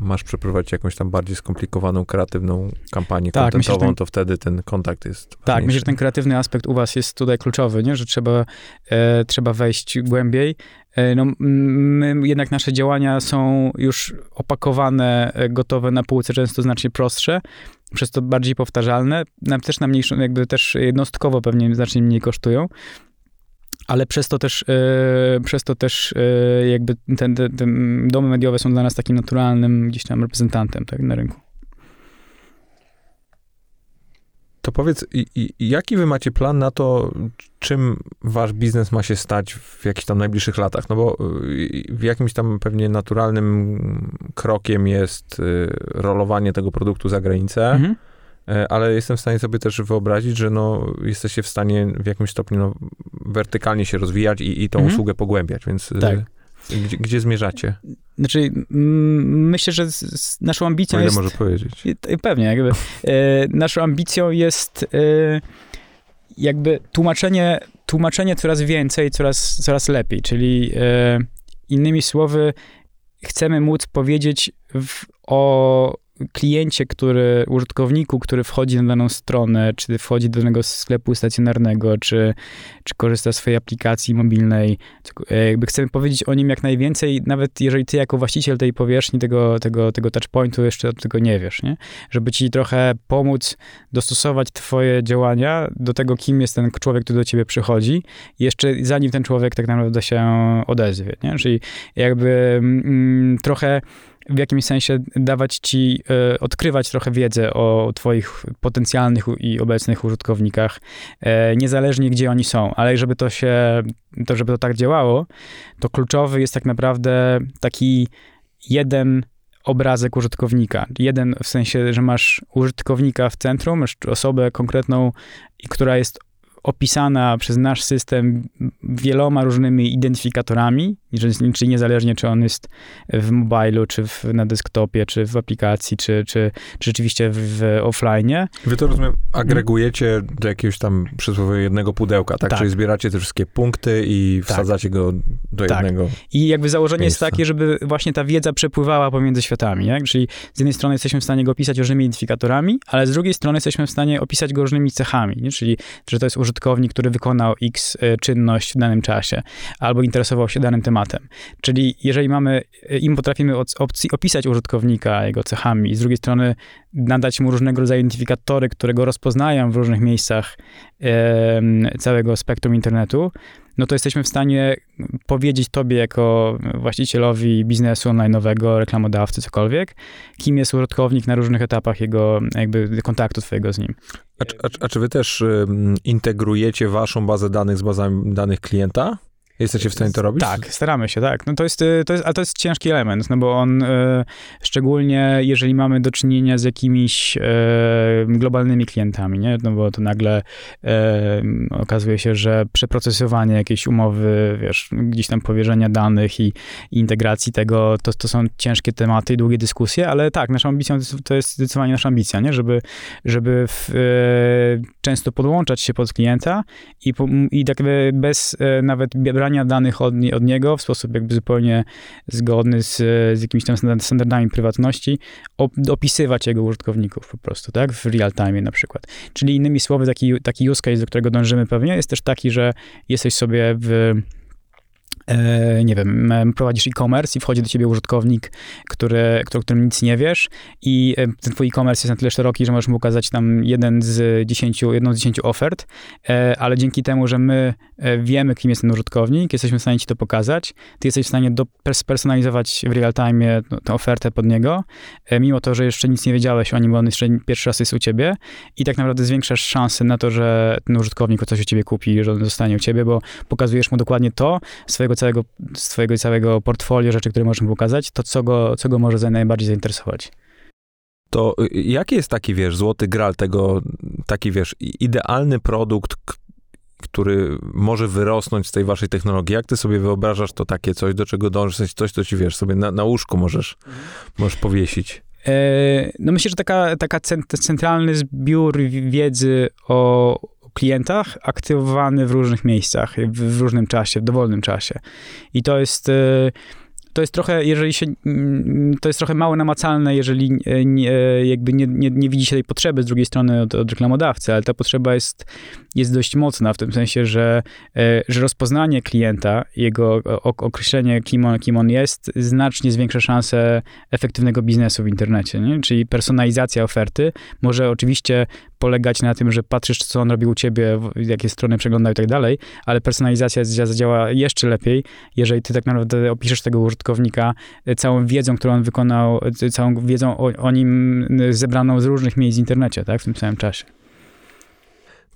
masz przeprowadzić jakąś tam bardziej skomplikowaną, kreatywną kampanię tak, kontentową, ten, to wtedy ten kontakt jest Tak, myślę, że ten kreatywny aspekt u was jest tutaj kluczowy, nie? że trzeba, e, trzeba wejść głębiej. E, no, my, jednak nasze działania są już opakowane, e, gotowe na półce, często znacznie prostsze, przez to bardziej powtarzalne, też na mniejszą, jakby też jednostkowo pewnie znacznie mniej kosztują ale przez to też, e, przez to też e, jakby ten, te, te domy mediowe są dla nas takim naturalnym gdzieś tam reprezentantem tak, na rynku. To powiedz, jaki wy macie plan na to, czym wasz biznes ma się stać w jakichś tam najbliższych latach? No bo y, w jakimś tam pewnie naturalnym krokiem jest y, rolowanie tego produktu za granicę. Mhm E, ale jestem w stanie sobie też wyobrazić, że no, jesteście w stanie w jakimś stopniu no, wertykalnie się rozwijać i, i tą mhm. usługę pogłębiać, więc e, tak. gdzie, gdzie, zmierzacie? Znaczy, myślę, że z, z naszą ambicją ile jest... może powiedzieć. Pewnie, jakby. E, naszą ambicją jest e, jakby tłumaczenie, tłumaczenie coraz więcej, coraz, coraz lepiej, czyli e, innymi słowy, chcemy móc powiedzieć w, o kliencie, który, użytkowniku, który wchodzi na daną stronę, czy wchodzi do danego sklepu stacjonarnego, czy, czy korzysta z swojej aplikacji mobilnej, e, jakby chcemy powiedzieć o nim jak najwięcej, nawet jeżeli ty jako właściciel tej powierzchni, tego, tego, tego touchpointu jeszcze tego nie wiesz, nie? Żeby ci trochę pomóc dostosować twoje działania do tego, kim jest ten człowiek, który do ciebie przychodzi, jeszcze zanim ten człowiek tak naprawdę się odezwie, nie? Czyli jakby mm, trochę w jakimś sensie dawać ci, e, odkrywać trochę wiedzę o twoich potencjalnych i obecnych użytkownikach, e, niezależnie gdzie oni są, ale żeby to się, to żeby to tak działało, to kluczowy jest tak naprawdę taki jeden obrazek użytkownika. Jeden w sensie, że masz użytkownika w centrum, masz osobę konkretną, która jest opisana przez nasz system wieloma różnymi identyfikatorami, czyli niezależnie, czy on jest w mobilu, czy w, na desktopie, czy w aplikacji, czy, czy, czy rzeczywiście w, w offline. Wy to rozumiem, agregujecie do jakiegoś tam przysłowiowego jednego pudełka, tak? tak? Czyli zbieracie te wszystkie punkty i tak. wsadzacie go do tak. jednego. I jakby założenie miejsca. jest takie, żeby właśnie ta wiedza przepływała pomiędzy światami? Czyli z jednej strony jesteśmy w stanie go opisać różnymi identyfikatorami, ale z drugiej strony jesteśmy w stanie opisać go różnymi cechami, nie? Czyli, że to jest użytkownik, który wykonał X e, czynność w danym czasie, albo interesował się danym tematem. Czyli jeżeli mamy, e, im potrafimy opcji opisać użytkownika, jego cechami, z drugiej strony nadać mu różnego rodzaju identyfikatory, które go rozpoznają w różnych miejscach całego spektrum internetu, no to jesteśmy w stanie powiedzieć tobie jako właścicielowi biznesu online'owego, reklamodawcy, cokolwiek, kim jest użytkownik na różnych etapach jego jakby kontaktu twojego z nim. A, a, a czy wy też integrujecie waszą bazę danych z bazami danych klienta? Jesteście w stanie to robić? Tak, staramy się, tak. No to jest, y, to jest, ale to jest ciężki element, no bo on, y, szczególnie jeżeli mamy do czynienia z jakimiś y, globalnymi klientami, nie? No bo to nagle okazuje się, że przeprocesowanie jakiejś umowy, wiesz, gdzieś tam powierzenia danych i, i integracji tego, to, to są ciężkie tematy i długie dyskusje, ale tak, naszą ambicją to jest zdecydowanie nasza ambicja, nie? Żeby, żeby w, często podłączać się pod klienta i, i tak bez nawet brania danych od, od niego w sposób jakby zupełnie zgodny z, z jakimiś tam standardami prywatności, op, opisywać jego użytkowników po prostu, tak, w real time na przykład. Czyli innymi słowy, taki, taki use case, do którego dążymy pewnie, jest też taki, że jesteś sobie w nie wiem, prowadzisz e-commerce i wchodzi do ciebie użytkownik, który, o którym nic nie wiesz i e, ten twój e-commerce jest na tyle szeroki, że możesz mu ukazać tam jeden z dziesięciu, jedną z dziesięciu ofert, e, ale dzięki temu, że my wiemy, kim jest ten użytkownik, jesteśmy w stanie ci to pokazać, ty jesteś w stanie spersonalizować w real time tę ofertę pod niego, mimo to, że jeszcze nic nie wiedziałeś o nim, bo on jeszcze pierwszy raz jest u ciebie i tak naprawdę zwiększasz szanse na to, że ten użytkownik coś u ciebie kupi, że on zostanie u ciebie, bo pokazujesz mu dokładnie to swojego całego, z twojego całego portfolio rzeczy, które możesz mu pokazać, to co go, co go może najbardziej zainteresować. To y, jaki jest taki, wiesz, złoty gral tego, taki, wiesz, idealny produkt, który może wyrosnąć z tej waszej technologii? Jak ty sobie wyobrażasz to takie coś, do czego dążysz, coś, co ci, wiesz, sobie na, na łóżku możesz, mhm. możesz powiesić? E, no myślę, że taka, taka centralny zbiór wiedzy o, klientach aktywowany w różnych miejscach, w, różnym czasie, w dowolnym czasie. I to jest e, to jest trochę, jeżeli się, mm, to jest trochę mało namacalne, jeżeli nie, jakby nie, nie, nie widzi się tej potrzeby z drugiej strony od, od reklamodawcy, ale ta potrzeba jest, jest dość mocna w tym sensie, że, e, że rozpoznanie klienta, jego określenie, kim on, kim on jest, znacznie zwiększa szanse efektywnego biznesu w internecie, nie? czyli personalizacja oferty może oczywiście polegać na tym, że patrzysz, co on robi u ciebie, jakie strony przegląda i tak dalej, ale personalizacja zadziała jeszcze lepiej, jeżeli ty tak naprawdę opiszesz tego użytkownika e, całą wiedzą, którą on wykonał, e, całą wiedzą o, o nim zebraną z różnych miejsc w internecie, tak, w tym samym czasie.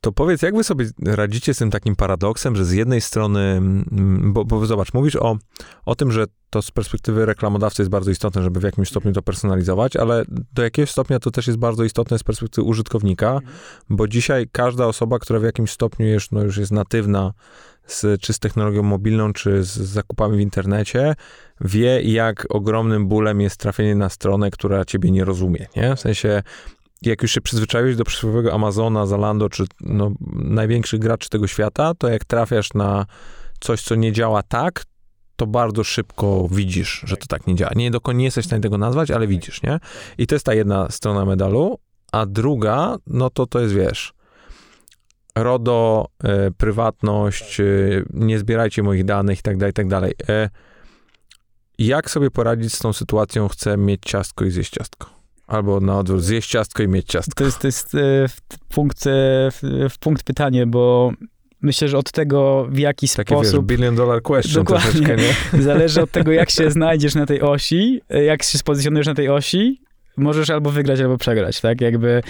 To powiedz, jak wy sobie radzicie z tym takim paradoksem, że z jednej strony, mm, bo, bo zobacz, mówisz o, o tym, że to z perspektywy reklamodawcy jest bardzo istotne, żeby w jakimś stopniu to personalizować, ale do jakiegoś stopnia to też jest bardzo istotne z perspektywy użytkownika, bo dzisiaj każda osoba, która w jakimś stopniu już, no, już jest natywna z, czy z technologią mobilną, czy z zakupami w internecie, wie, jak ogromnym bólem jest trafienie na stronę, która ciebie nie rozumie, nie? W sensie jak już się przyzwyczaiłeś do przysłowiowego Amazona, Zalando, czy no, największych graczy tego świata, to jak trafiasz na coś, co nie działa tak, to bardzo szybko widzisz, że to tak nie działa. Nie, dokładnie nie jesteś w stanie tego nazwać, ale widzisz, nie? I to jest ta jedna strona medalu, a druga, no to to jest, wiesz, RODO, e, prywatność, e, nie zbierajcie moich danych i tak dalej, i tak dalej. E, jak sobie poradzić z tą sytuacją, chcę mieć ciastko i zjeść ciastko? Albo na odwrót, zjeść ciastko i mieć ciastko. To jest, to jest e, punkt, e, w punkt pytanie, bo myślę, że od tego, w jaki Taki, sposób... Wiesz, billion dollar question dokładnie, nie? Zależy od tego, jak się znajdziesz na tej osi, e, jak się spozycjonujesz na tej osi, możesz albo wygrać, albo przegrać, tak? Jakby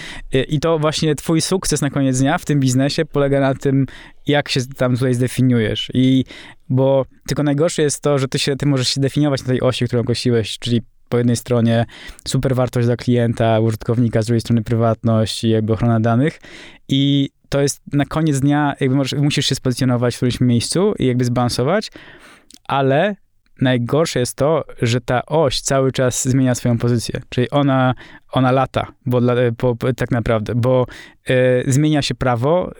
i to właśnie twój sukces na koniec dnia w tym biznesie polega na tym, jak się tam tutaj zdefiniujesz. I bo tylko najgorsze jest to, że ty, się, ty możesz się definiować na tej osi, którą kosiłeś, czyli po jednej stronie super wartość dla klienta, użytkownika, z drugiej strony prywatność i jakby ochrona danych. I to jest na koniec dnia, jakby możesz, musisz się spozycjonować w którymś miejscu i jakby zbalansować, ale najgorsze jest to, że ta oś cały czas zmienia swoją pozycję, czyli ona, ona lata, bo dla, po, tak naprawdę, bo e, zmienia się prawo,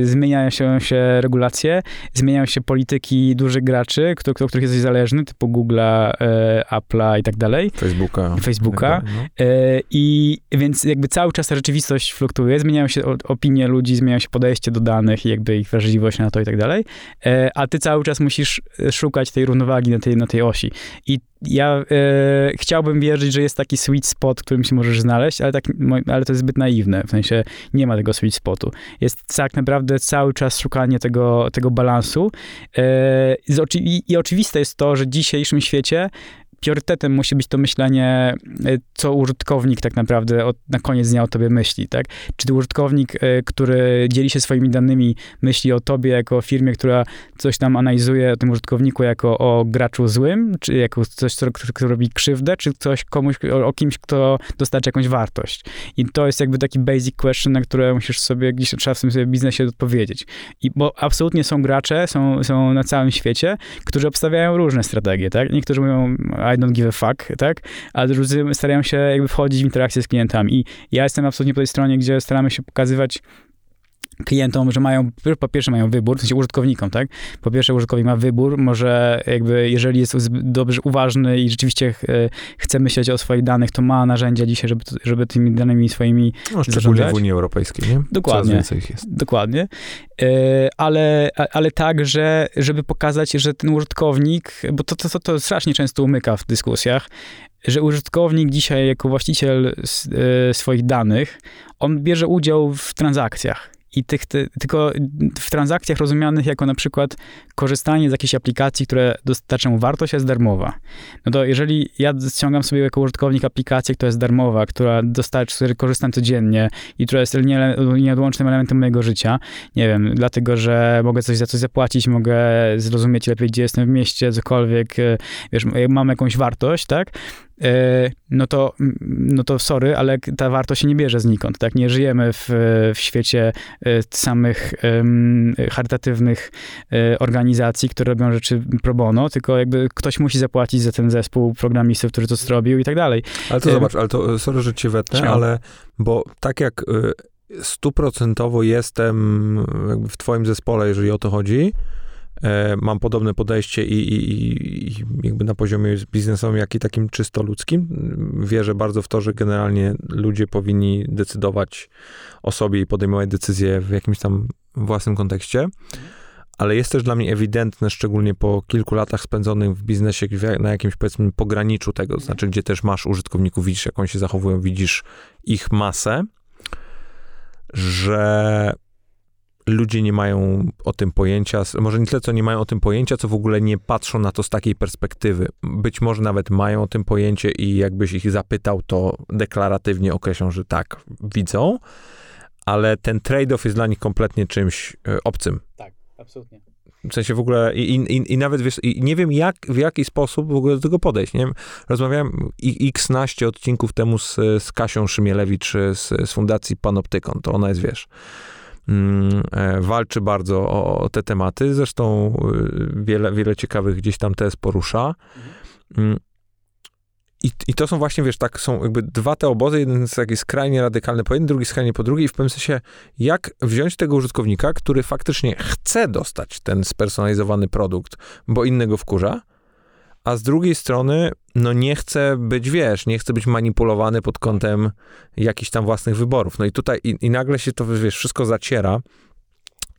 e, zmieniają się, się regulacje, zmieniają się polityki dużych graczy, kto, kto, których jesteś zależny, typu Google'a, e, Apple'a i tak dalej. Facebooka. Facebooka. Tak E, I więc jakby cały czas ta rzeczywistość fluktuuje, zmieniają się opinie ludzi, zmieniają się podejście do danych i jakby ich wrażliwość na to i tak dalej, E, a ty cały czas musisz e, szukać tej równowagi na tej, na tej osi. I ja e, chciałbym wierzyć, że jest taki sweet spot, w którym się możesz znaleźć, ale, tak, ale to jest zbyt naiwne, w sensie nie ma tego sweet spotu. Jest tak naprawdę cały czas szukanie tego, tego balansu e, z i, i oczywiste jest to, że w dzisiejszym świecie priorytetem musi być to myślenie, e, co użytkownik tak naprawdę od, na koniec dnia o tobie myśli, tak? Czy użytkownik, e, który dzieli się swoimi danymi, myśli o tobie jako firmie, która coś tam analizuje o tym użytkowniku jako o graczu złym, czy jako coś, co, kto robi krzywdę, czy coś komuś, o, o kimś, kto dostarcza jakąś wartość. I to jest jakby taki basic question, na które musisz sobie gdzieś trzeba w tym sobie biznesie odpowiedzieć. I bo absolutnie są gracze, są, są na całym świecie, którzy obstawiają różne strategie, tak? Niektórzy mówią I don't give a fuck, tak? A drudzy starają się jakby wchodzić w interakcję z klientami. I ja jestem absolutnie po tej stronie, gdzie staramy się pokazywać klientom, że mają, po pierwsze mają wybór, w sensie użytkownikom, tak? Po pierwsze użytkownik ma wybór, może jakby, jeżeli jest dobrze uważny i rzeczywiście ch, chce myśleć o swoich danych, to ma narzędzia dzisiaj, żeby, żeby tymi danymi swoimi No, szczególnie zarządzać. w Unii Europejskiej, nie? Dokładnie. Coraz więcej ich jest. Dokładnie. E, Ale, ale tak, że żeby pokazać, że ten użytkownik, bo to, to, to, to strasznie często umyka w dyskusjach, że użytkownik dzisiaj jako właściciel e, swoich danych, on bierze udział w transakcjach. I tych, ty, tylko w transakcjach rozumianych jako na przykład korzystanie z jakiejś aplikacji, które dostarcza mu wartość, jest darmowa. No to jeżeli ja ściągam sobie jako użytkownik aplikację, która jest darmowa, która dostarcza, z której korzystam codziennie i która jest nie- nieodłącznym elementem mojego życia, nie wiem, dlatego, że mogę coś za coś zapłacić, mogę zrozumieć lepiej, gdzie jestem w mieście, cokolwiek, e, wiesz, mam jakąś wartość, tak? E, No to, no to sorry, ale ta wartość się nie bierze znikąd, tak? Nie żyjemy w, w świecie e, samych em, charytatywnych e, organizacji, które robią rzeczy pro bono, tylko jakby ktoś musi zapłacić za ten zespół programistów, który to zrobił i tak dalej. Ale to zobacz, ale to, sorry, że cię wetnę, Śmiało. ale bo tak jak y, stuprocentowo jestem w twoim zespole, jeżeli o to chodzi, mam podobne podejście i, i, i- jakby na poziomie biznesowym, jak i takim czysto ludzkim. Wierzę bardzo w to, że generalnie ludzie powinni decydować o sobie i podejmować decyzje w jakimś tam własnym kontekście. Ale jest też dla mnie ewidentne, szczególnie po kilku latach spędzonych w biznesie na jakimś powiedzmy pograniczu tego, to znaczy gdzie też masz użytkowników, widzisz jak oni się zachowują, widzisz ich masę, że ludzie nie mają o tym pojęcia, może nie tyle, co nie mają o tym pojęcia, co w ogóle nie patrzą na to z takiej perspektywy. Być może nawet mają o tym pojęcie i jakbyś ich zapytał, to deklaratywnie określą, że tak, widzą, ale ten trade-off jest dla nich kompletnie czymś e, obcym. Tak, absolutnie. W sensie w ogóle i, i, i nawet wiesz, i nie wiem jak, w jaki sposób w ogóle do tego podejść, nie wiem. Rozmawiałem x naście odcinków temu z, z Kasią Szymielewicz z, z Fundacji Panoptykon, to ona jest, wiesz, walczy bardzo o, te tematy, zresztą y, wiele, wiele ciekawych gdzieś tam tez porusza. Mm, I, I to są właśnie, wiesz, tak, są jakby dwa te obozy, jeden jest taki skrajnie radykalny po jednym, drugi skrajnie po drugiej. I w pewnym sensie, jak wziąć tego użytkownika, który faktycznie chce dostać ten spersonalizowany produkt, bo innego wkurza, a z drugiej strony, no nie chce być, wiesz, nie chce być manipulowany pod kątem jakichś tam własnych wyborów. No i tutaj, i, i nagle się to, wiesz, wszystko zaciera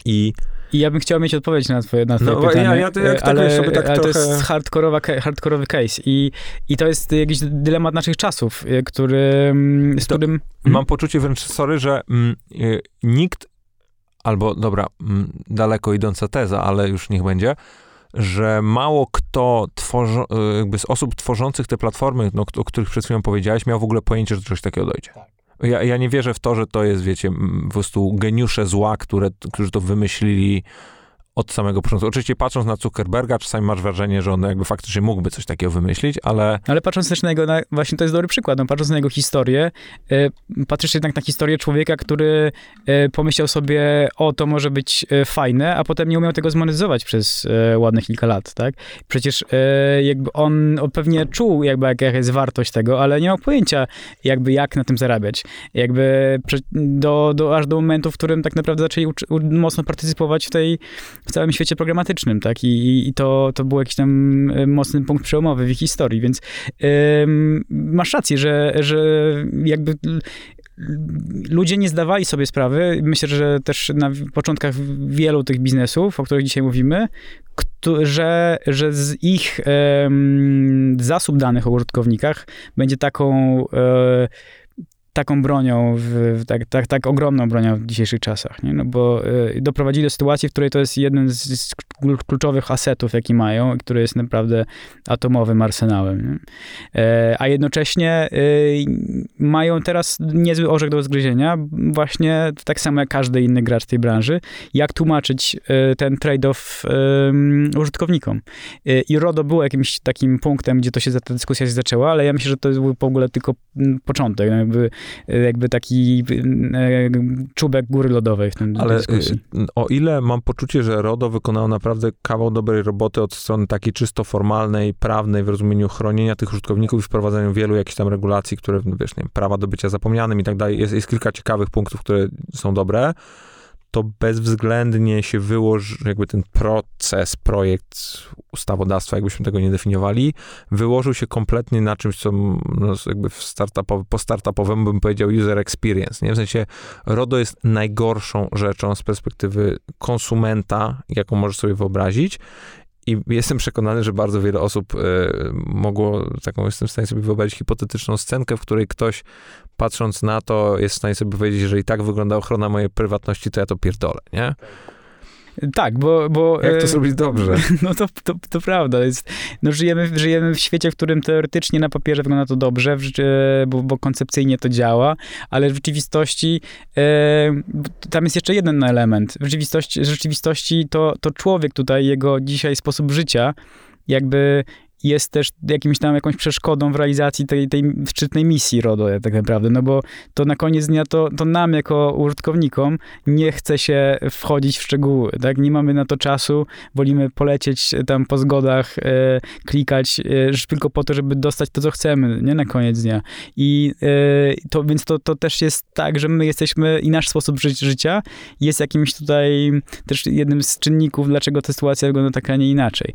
i I ja bym chciał mieć odpowiedź na twoje, na twoje No, pytanie, ja- ja to jak tak, ale, sobie tak ale to trochę- jest hardkorowa, hardkorowy case i, i to jest jakiś dylemat naszych czasów, y, który, mm, z To- którym... mam poczucie wręcz, sorry, że mm, y, nikt, albo dobra, mm, daleko idąca teza, ale już niech będzie, że mało kto tworzy, y, jakby z osób tworzących te platformy, no, o których przed chwilą powiedziałeś, miał w ogóle pojęcie, że coś takiego dojdzie. Ja, ja nie wierzę w to, że to jest, wiecie, po prostu geniusze zła, które, którzy to wymyślili od samego początku. Oczywiście patrząc na Zuckerberga, czasami masz wrażenie, że on jakby faktycznie mógłby coś takiego wymyślić, ale... Ale patrząc też na jego, na, właśnie to jest dobry przykład, no, patrząc na jego historię, e, patrzysz jednak na historię człowieka, który e, pomyślał sobie, o, to może być e, fajne, a potem nie umiał tego zmonetyzować przez e, ładne kilka lat, tak? Przecież e, jakby on, on pewnie czuł jakby jaka jest wartość tego, ale nie miał pojęcia jakby jak na tym zarabiać. Jakby do, do, aż do momentu, w którym tak naprawdę zaczęli mocno partycypować w tej w całym świecie programatycznym, tak? I, i to, to był jakiś tam e, mocny punkt przełomowy w ich historii, więc ym, masz rację, że, że jakby ludzie nie zdawali sobie sprawy, myślę, że też na początkach wielu tych biznesów, o których dzisiaj mówimy, że, że z ich zasób danych o użytkownikach będzie taką e, taką bronią, w, tak, tak, tak ogromną bronią w dzisiejszych czasach, nie? No bo y, doprowadzili do sytuacji, w której to jest jeden z, z kluczowych asetów, jaki mają, który jest naprawdę atomowym arsenałem. E, a jednocześnie y, mają teraz niezły orzech do zgryzienia, właśnie tak samo jak każdy inny gracz tej branży, jak tłumaczyć y, ten trade-off użytkownikom. I RODO było jakimś takim punktem, gdzie to się, ta dyskusja się zaczęła, ale ja myślę, że to był w ogóle tylko początek. Jakby jakby taki e, czubek góry lodowej w tym Ale dyskusji. Y, o ile mam poczucie, że RODO wykonało naprawdę kawał dobrej roboty od strony takiej czysto formalnej, prawnej, w rozumieniu chronienia tych użytkowników i wprowadzania wielu jakichś tam regulacji, które, wiesz, nie wiem, prawa do bycia zapomnianym i tak dalej. Jest, jest kilka ciekawych punktów, które są dobre to bezwzględnie się wyłoży, jakby ten proces, projekt ustawodawstwa, jakbyśmy tego nie definiowali, wyłożył się kompletnie na czymś, co no, jakby w startupowy, po startupowemu bym powiedział user experience, nie? W sensie RODO jest najgorszą rzeczą z perspektywy konsumenta, jaką możesz sobie wyobrazić i jestem przekonany, że bardzo wiele osób y, mogło, taką jestem w stanie sobie wyobrazić hipotetyczną scenkę, w której ktoś patrząc na to jest w stanie sobie powiedzieć, że i tak wygląda ochrona mojej prywatności, to ja to pierdolę, nie? Tak, bo... bo Jak to e, zrobić dobrze? No to, to, to prawda. Jest, no żyjemy, żyjemy w świecie, w którym teoretycznie na papierze wygląda to dobrze, bo, bo koncepcyjnie to działa, ale w rzeczywistości e, tam jest jeszcze jeden element. W rzeczywistości, w rzeczywistości to, to człowiek tutaj, jego dzisiaj sposób życia jakby jest też jakimś tam jakąś przeszkodą w realizacji tej, tej szczytnej misji RODO tak naprawdę, no bo to na koniec dnia to, to nam jako użytkownikom nie chce się wchodzić w szczegóły, tak? Nie mamy na to czasu, wolimy polecieć tam po zgodach, e, klikać e, tylko po to, żeby dostać to, co chcemy, nie na koniec dnia. I e, to, więc to, to też jest tak, że my jesteśmy i nasz sposób ży życia jest jakimś tutaj też jednym z czynników, dlaczego ta sytuacja wygląda tak, a nie inaczej.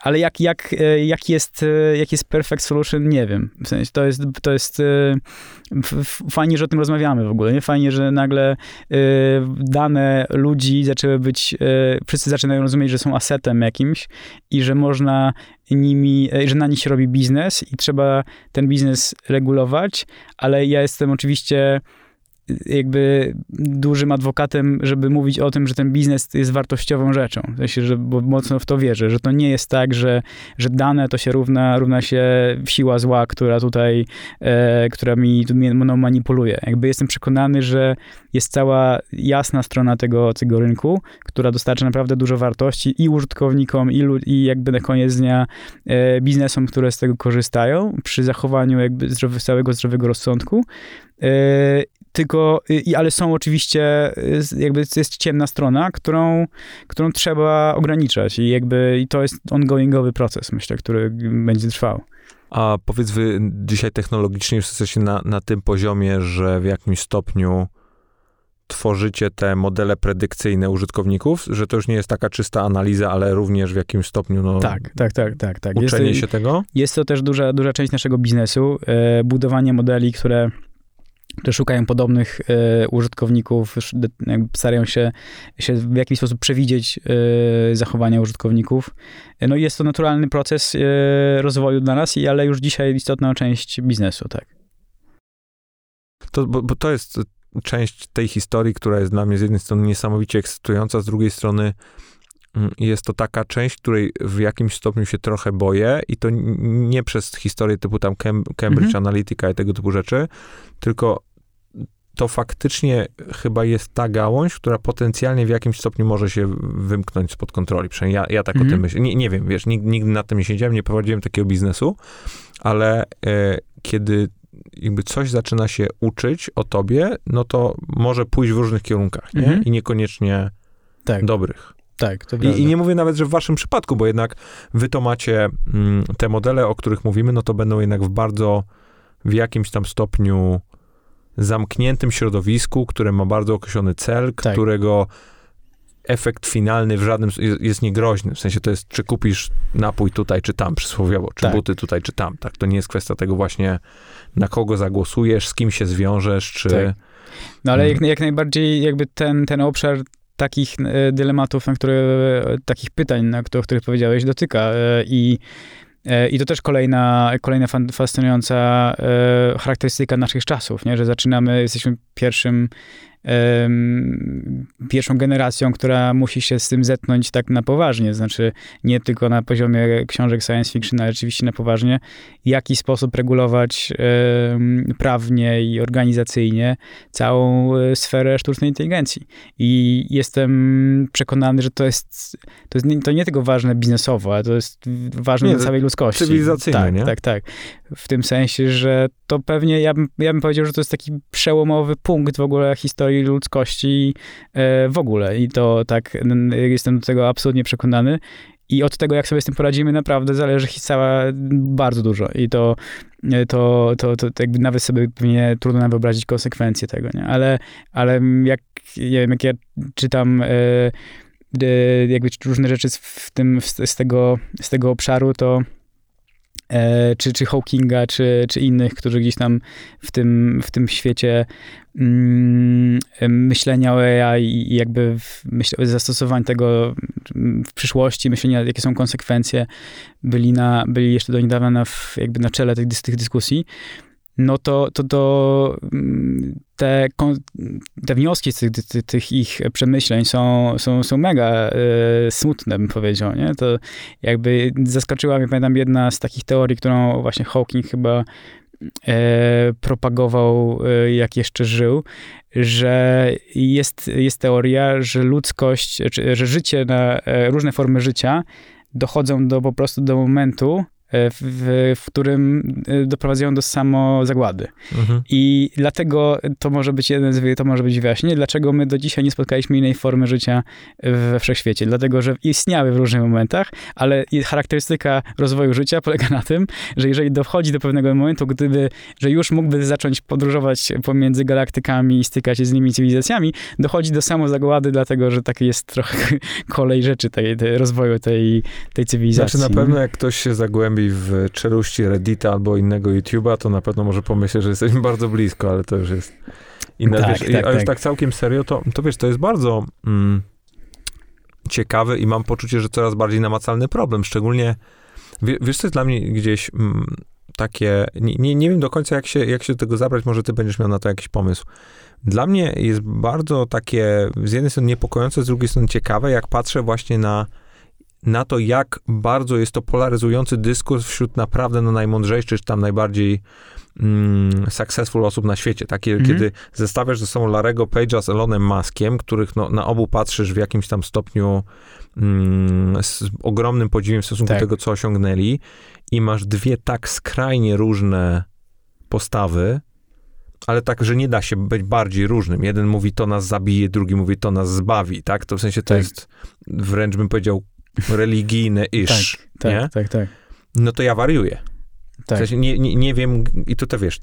ale jak jak, jak, e, jak, jest, e, jak jest perfect solution, nie wiem. W sensie to jest, to jest e, fajnie, że o tym rozmawiamy w ogóle, nie? Fajnie, że nagle dane ludzi zaczęły być, wszyscy zaczynają rozumieć, że są asetem jakimś i że można nimi, że na nich się robi biznes i trzeba ten biznes regulować, ale ja jestem oczywiście jakby dużym adwokatem, żeby mówić o tym, że ten biznes jest wartościową rzeczą. W sensie, że bo mocno w to wierzę, że to nie jest tak, że, że dane to się równa, równa się siła zła, która tutaj, e, która mi mną manipuluje. Jakby jestem przekonany, że jest cała jasna strona tego, tego rynku, która dostarcza naprawdę dużo wartości i użytkownikom, i, i jakby na koniec dnia e, biznesom, które z tego korzystają, przy zachowaniu jakby zdrowy, całego zdrowego rozsądku. E, tylko, ale są oczywiście, jakby jest ciemna strona, którą, którą trzeba ograniczać i jakby i to jest ongoingowy proces, myślę, który będzie trwał. A powiedz, wy dzisiaj technologicznie już jesteście na, na tym poziomie, że w jakimś stopniu tworzycie te modele predykcyjne użytkowników, że to już nie jest taka czysta analiza, ale również w jakimś stopniu no, tak, tak, tak, tak, tak. uczenie jest, się tego? Jest to też duża, duża część naszego biznesu, e, budowanie modeli, które szukają podobnych e, użytkowników, starają się, się w jakiś sposób przewidzieć e, zachowania użytkowników. No i jest to naturalny proces e, rozwoju dla nas, ale już dzisiaj istotna część biznesu, tak. To, bo, bo to jest część tej historii, która jest dla mnie z jednej strony niesamowicie ekscytująca, z drugiej strony jest to taka część, której w jakimś stopniu się trochę boję i to nie przez historię typu tam Cambridge mhm. Analytica i tego typu rzeczy, tylko to faktycznie chyba jest ta gałąź, która potencjalnie w jakimś stopniu może się wymknąć spod kontroli. Przynajmniej ja, ja tak Mhm. o tym myślę. Nie, nie wiem, wiesz, nigdy, nigdy nad tym nie siedziałem, nie prowadziłem takiego biznesu, ale e, kiedy jakby coś zaczyna się uczyć o tobie, no to może pójść w różnych kierunkach, nie? Mhm. I niekoniecznie Tak, dobrych. Tak, to I. I nie mówię nawet, że w waszym przypadku, bo jednak wy to macie, mm, te modele, o których mówimy, no to będą jednak w bardzo, w jakimś tam stopniu zamkniętym środowisku, które ma bardzo określony cel, Tak. którego efekt finalny w żadnym jest, jest niegroźny. W sensie to jest, czy kupisz napój tutaj, czy tam przysłowiowo, czy Tak. buty tutaj, czy tam. Tak, to nie jest kwestia tego właśnie, na kogo zagłosujesz, z kim się zwiążesz, czy... Tak. No ale jak, Mhm. jak najbardziej jakby ten, ten obszar takich e, dylematów, na które, e, takich pytań, na, o których powiedziałeś, dotyka. E, I, I to też kolejna, kolejna fascynująca charakterystyka naszych czasów, nie? że zaczynamy, jesteśmy pierwszym, pierwszą generacją, która musi się z tym zetknąć tak na poważnie, znaczy nie tylko na poziomie książek science fiction, ale rzeczywiście na poważnie, w jaki sposób regulować prawnie i organizacyjnie całą e, sferę sztucznej inteligencji. I jestem przekonany, że to jest, to jest nie, to nie tylko ważne biznesowo, ale to jest ważne Nie, dla całej ludzkości. cywilizacyjne, tak, nie? Tak, tak. W tym sensie, że to pewnie, ja bym, ja bym powiedział, że to jest taki przełomowy punkt w ogóle historii ludzkości e, w ogóle. I to tak, jestem do tego absolutnie przekonany. I od tego, jak sobie z tym poradzimy, naprawdę zależy cała bardzo dużo. I to, e, to, to, to, jakby nawet sobie pewnie trudno nam wyobrazić konsekwencje tego, nie? Ale, ale jak, nie wiem, jak ja czytam e, jakby różne rzeczy w tym, z, tego, z tego obszaru, to czy, czy Hawkinga, czy, czy innych, którzy gdzieś tam w tym, w tym świecie mm, myślenia o AI i jakby myśl, zastosowań tego mm, w przyszłości, myślenia, jakie są konsekwencje, byli, na, byli jeszcze do niedawna na, jakby na czele tych, tych dyskusji, no to, to, to mm, te, te wnioski z tych, tych, ich przemyśleń są, są, są mega e, smutne, bym powiedział, nie? To jakby zaskoczyła mnie, pamiętam, jedna z takich teorii, którą właśnie Hawking chyba e, propagował, e, jak jeszcze żył, że jest, jest teoria, że ludzkość, czy, że życie na e, różne formy życia dochodzą do po prostu do momentu, w, w, w którym e, doprowadzają do samozagłady. Mhm. I dlatego to może być jeden z, to może być wyjaśnienie, dlaczego my do dzisiaj nie spotkaliśmy innej formy życia we wszechświecie. Dlatego, że istniały w różnych momentach, ale charakterystyka rozwoju życia polega na tym, że jeżeli dochodzi do pewnego momentu, gdyby, że już mógłby zacząć podróżować pomiędzy galaktykami i stykać się z innymi cywilizacjami, dochodzi do samozagłady, dlatego, że taki jest trochę kolej rzeczy tej, tej rozwoju tej, tej cywilizacji. Znaczy na pewno jak ktoś się zagłębi w czeluści Reddita albo innego YouTube'a, to na pewno może pomyśleć, że jesteśmy bardzo blisko, ale to już jest inna Tak, rzecz. Tak, A już tak. tak całkiem serio, to, to wiesz, to jest bardzo mm, ciekawy i mam poczucie, że coraz bardziej namacalny problem, szczególnie wie, wiesz, co jest dla mnie gdzieś mm, takie, nie, nie, nie wiem do końca jak się, jak się do tego zabrać, może ty będziesz miał na to jakiś pomysł. Dla mnie jest bardzo takie, z jednej strony niepokojące, z drugiej strony ciekawe, jak patrzę właśnie na na to, jak bardzo jest to polaryzujący dyskurs wśród naprawdę no, najmądrzejszych, czy tam najbardziej mm, successful osób na świecie. Takie, Mhm. kiedy zestawiasz ze sobą Larego Page'a z Elonem Muskiem, których no, na obu patrzysz w jakimś tam stopniu mm, z ogromnym podziwiem w stosunku Tak. do tego, co osiągnęli i masz dwie tak skrajnie różne postawy, ale tak, że nie da się być bardziej różnym. Jeden mówi, to nas zabije, drugi mówi, to nas zbawi, tak? To w sensie to Tak. jest wręcz bym powiedział religijne iż, Tak, nie? tak, tak. No to ja wariuję. W tak. sensie nie, nie, nie wiem, i to to wiesz,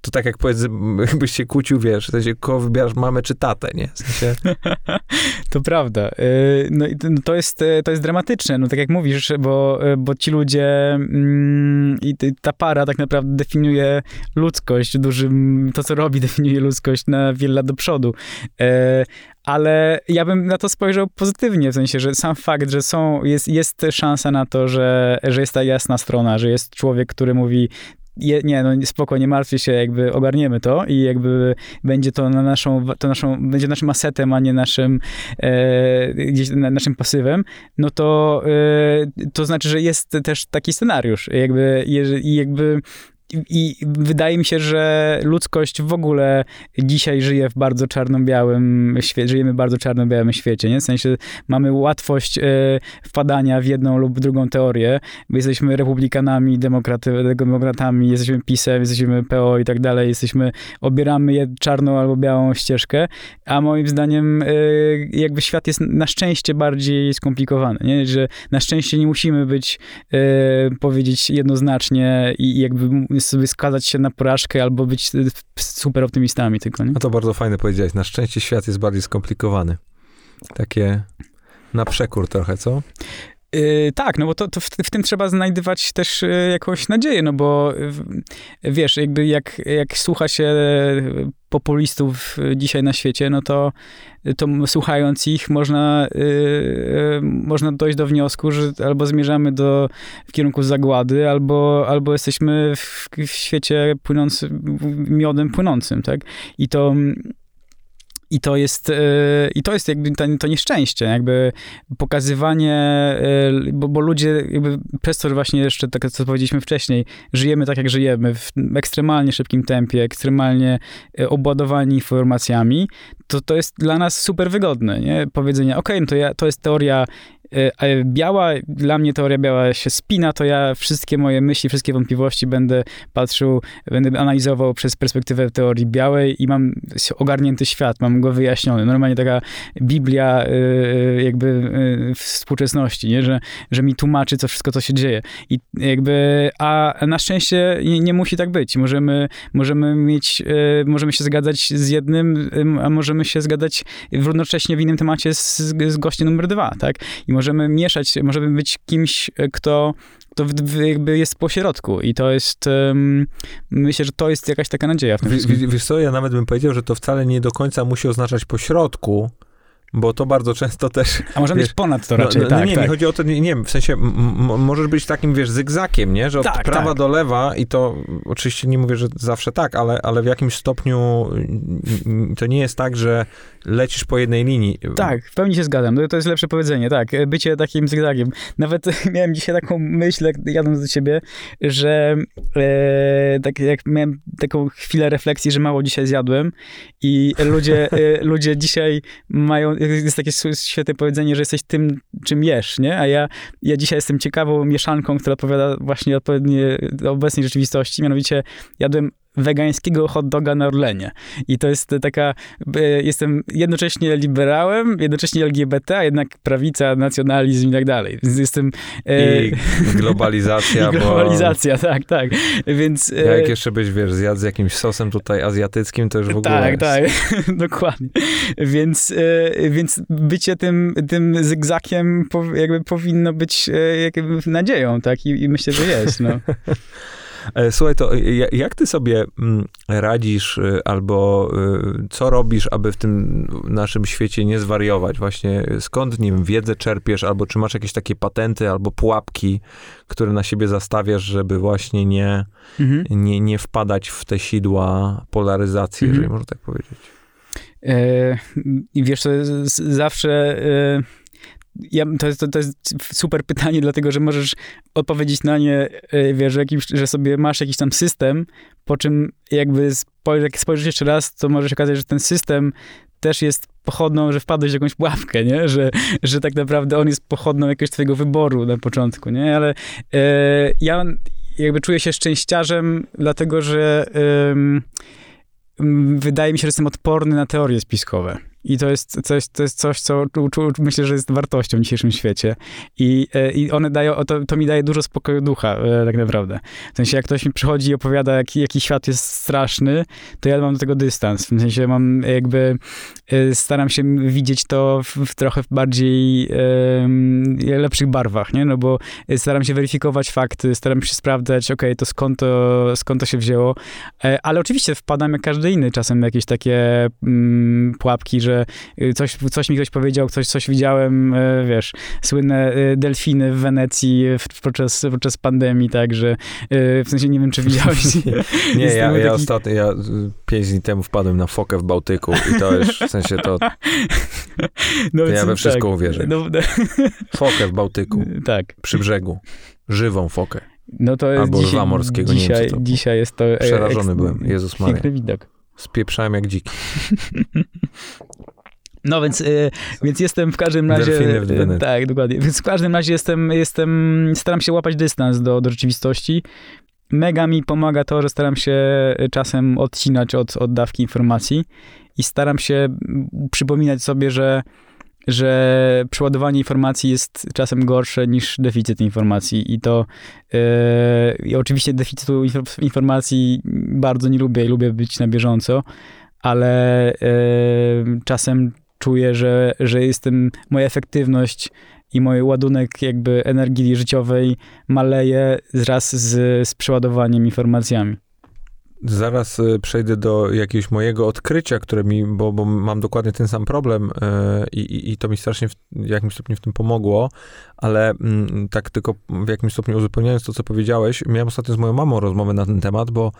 to tak jak powiedz, jakbyś się kłócił, wiesz, w sensie kogo wybierasz, mamę czy tatę, nie? W sensie, To prawda. Y, No i to- no to jest, y, to jest dramatyczne, no tak jak mówisz, bo, y, bo ci ludzie mm, i ta para tak naprawdę definiuje ludzkość, dużym, to co robi definiuje ludzkość na wiele lat do przodu. Ale ja bym na to spojrzał pozytywnie, w sensie, że sam fakt, że są, jest, jest szansa na to, że, że jest ta jasna strona, że jest człowiek, który mówi je, nie, no spoko, nie martwcie się, jakby ogarniemy to i jakby będzie to na naszą, to naszą, będzie naszym asetem, a nie naszym e, gdzieś na, naszym pasywem, no to e, to znaczy, że jest też taki scenariusz. Jakby, i jakby i wydaje mi się, że ludzkość w ogóle dzisiaj żyje w bardzo czarno-białym świecie, żyjemy w bardzo czarno-białym świecie, nie? W sensie mamy łatwość e, wpadania w jedną lub drugą teorię. My jesteśmy republikanami, demokraty, demokratami, jesteśmy PiSem, jesteśmy PO i tak dalej, jesteśmy, obieramy je czarną albo białą ścieżkę, a moim zdaniem e, jakby świat jest na szczęście bardziej skomplikowany, nie? Że na szczęście nie musimy być, e, powiedzieć jednoznacznie i jakby sobie skazać się na porażkę albo być super optymistami tylko, nie? A to bardzo fajne powiedziałeś. Na szczęście świat jest bardziej skomplikowany. Takie na przekór trochę, co? Yy, tak, no bo to, to w, w, tym trzeba znajdywać też yy, jakąś nadzieję, no bo yy, wiesz, jakby jak, jak słucha się populistów dzisiaj na świecie, no to, to słuchając ich można, yy, można dojść do wniosku, że albo zmierzamy do, w kierunku zagłady, albo, albo jesteśmy w, w świecie płynącym, miodem płynącym, tak? I to i to jest, e, i to jest jakby to, nieszczęście, jakby pokazywanie, e, bo, bo ludzie jakby przez to, że właśnie jeszcze tak, co powiedzieliśmy wcześniej, żyjemy tak, jak żyjemy, w ekstremalnie szybkim tempie, ekstremalnie e, obładowani informacjami, to to jest dla nas super wygodne, nie? Powiedzenie, okay, no to, ja, to jest teoria biała, dla mnie teoria biała się spina, to ja wszystkie moje myśli, wszystkie wątpliwości będę patrzył, będę analizował przez perspektywę teorii białej i mam ogarnięty świat, mam go wyjaśniony. Normalnie taka Biblia e, e, jakby współczesności, nie? Że, że mi tłumaczy co wszystko, co się dzieje. I jakby, a na szczęście nie, nie musi tak być. Możemy, możemy mieć, możemy się zgadzać z jednym, a możemy się zgadzać równocześnie w innym temacie z, z gościem numer dwa, tak? I możemy mieszać, możemy być kimś, e, kto, kto jakby jest po środku i to jest, um, myślę, że to jest jakaś taka nadzieja w tym wiesz, wiesz co, ja nawet bym powiedział, że to wcale nie do końca musi oznaczać po środku, bo to bardzo często też... A może być ponad to no, raczej, no, no, tak, Nie, tak. mi chodzi o to, nie, nie w sensie możesz być takim, wiesz, zygzakiem, nie? Że od tak, prawa tak. do lewa i to oczywiście nie mówię, że zawsze tak, ale, ale w jakimś stopniu to nie jest tak, że lecisz po jednej linii. Tak, w pełni się zgadzam. To jest lepsze powiedzenie, tak. Bycie takim zygzakiem. Nawet miałem dzisiaj taką myśl, jadąc do ciebie, że e, tak jak miałem taką chwilę refleksji, że mało dzisiaj zjadłem i ludzie, e, ludzie dzisiaj mają, jest takie świetne powiedzenie, że jesteś tym, czym jesz, nie? A ja, ja dzisiaj jestem ciekawą mieszanką, która odpowiada właśnie odpowiednie obecnej rzeczywistości, mianowicie jadłem wegańskiego hot doga na Orlenie. I to jest taka, e, jestem jednocześnie liberałem, jednocześnie LGBT, a jednak prawica, nacjonalizm i tak dalej. Więc jestem... E, I globalizacja. I globalizacja, bo... tak, tak. Więc... E, jak jeszcze byś, wiesz, zjadł z jakimś sosem tutaj azjatyckim, to już w ogóle Tak, tak, dokładnie. Więc, więc bycie tym, tym zygzakiem jakby powinno być jakby nadzieją, tak? I, i myślę, że jest, no. E, słuchaj, to jak ty sobie mm, radzisz y, albo co robisz, aby w tym naszym świecie nie zwariować? Właśnie skąd, nie wiem, wiedzę czerpiesz, albo czy masz jakieś takie patenty albo pułapki, które na siebie zastawiasz, żeby właśnie nie, mhm. nie, nie wpadać w te sidła polaryzacji, mhm. jeżeli można tak powiedzieć? E, I wiesz, to zawsze... E ja, to, jest, to, to jest super pytanie, dlatego że możesz odpowiedzieć na nie, e, wiesz, jakimś, że sobie masz jakiś tam system, po czym jakby spojrz, jak spojrzysz jeszcze raz, to może się okazać, że ten system też jest pochodną, że wpadłeś w jakąś pułapkę, nie? Że, że tak naprawdę on jest pochodną jakiegoś twojego wyboru na początku, nie? Ale e, ja jakby czuję się szczęściarzem, dlatego że e, wydaje mi się, że jestem odporny na teorie spiskowe. I to jest coś, to jest coś co myślę, że jest wartością w dzisiejszym świecie. I, e, i one dają, to, to mi daje dużo spokoju ducha, e, tak naprawdę. W sensie, jak ktoś mi przychodzi i opowiada, jaki, jaki świat jest straszny, to ja mam do tego dystans. W sensie, mam jakby, e, staram się widzieć to w, w trochę bardziej lepszych barwach, nie? No bo staram się weryfikować fakty, staram się sprawdzać, ok, to skąd to, skąd to się wzięło. Ale oczywiście wpadam jak każdy inny czasem jakieś takie mm, pułapki, że że y, coś, coś mi ktoś powiedział, coś, coś widziałem, y, wiesz, słynne y, delfiny w Wenecji podczas, podczas pandemii, tak, że w sensie nie wiem, czy widziałeś. nie, ja, ja taki... ostatnio, ja pięć dni temu wpadłem na fokę w Bałtyku i to już, w sensie to, no, to ja we wszystko tak. uwierzę. No, no. Fokę w Bałtyku. Tak. Przy brzegu. Żywą fokę. No to jest Albo dzisiaj, lwa morskiego, nie wiem, dzisiaj, to dzisiaj jest to... e, Przerażony byłem, Jezus Maria. Piękny widok. Spieprzałem jak dziki. No więc, y, więc jestem w każdym razie. Delfiny w Wenecji. tak, dokładnie. Więc w każdym razie jestem, jestem staram się łapać dystans do, do rzeczywistości. Mega mi pomaga to, że staram się czasem odcinać od, od dawki informacji i staram się przypominać sobie, że, że przeładowanie informacji jest czasem gorsze niż deficyt informacji. I to yy, i oczywiście deficytu inf- informacji bardzo nie lubię i lubię być na bieżąco, ale yy, czasem czuję, że, że jestem, moja efektywność i mój ładunek jakby energii życiowej maleje wraz z, z przeładowaniem informacjami. Zaraz y, przejdę do jakiegoś mojego odkrycia, które mi, bo, bo mam dokładnie ten sam problem y, i, i to mi strasznie w jakimś stopniu w tym pomogło, ale mm, tak tylko w jakimś stopniu uzupełniając to, co powiedziałeś, miałem ostatnio z moją mamą rozmowę na ten temat, bo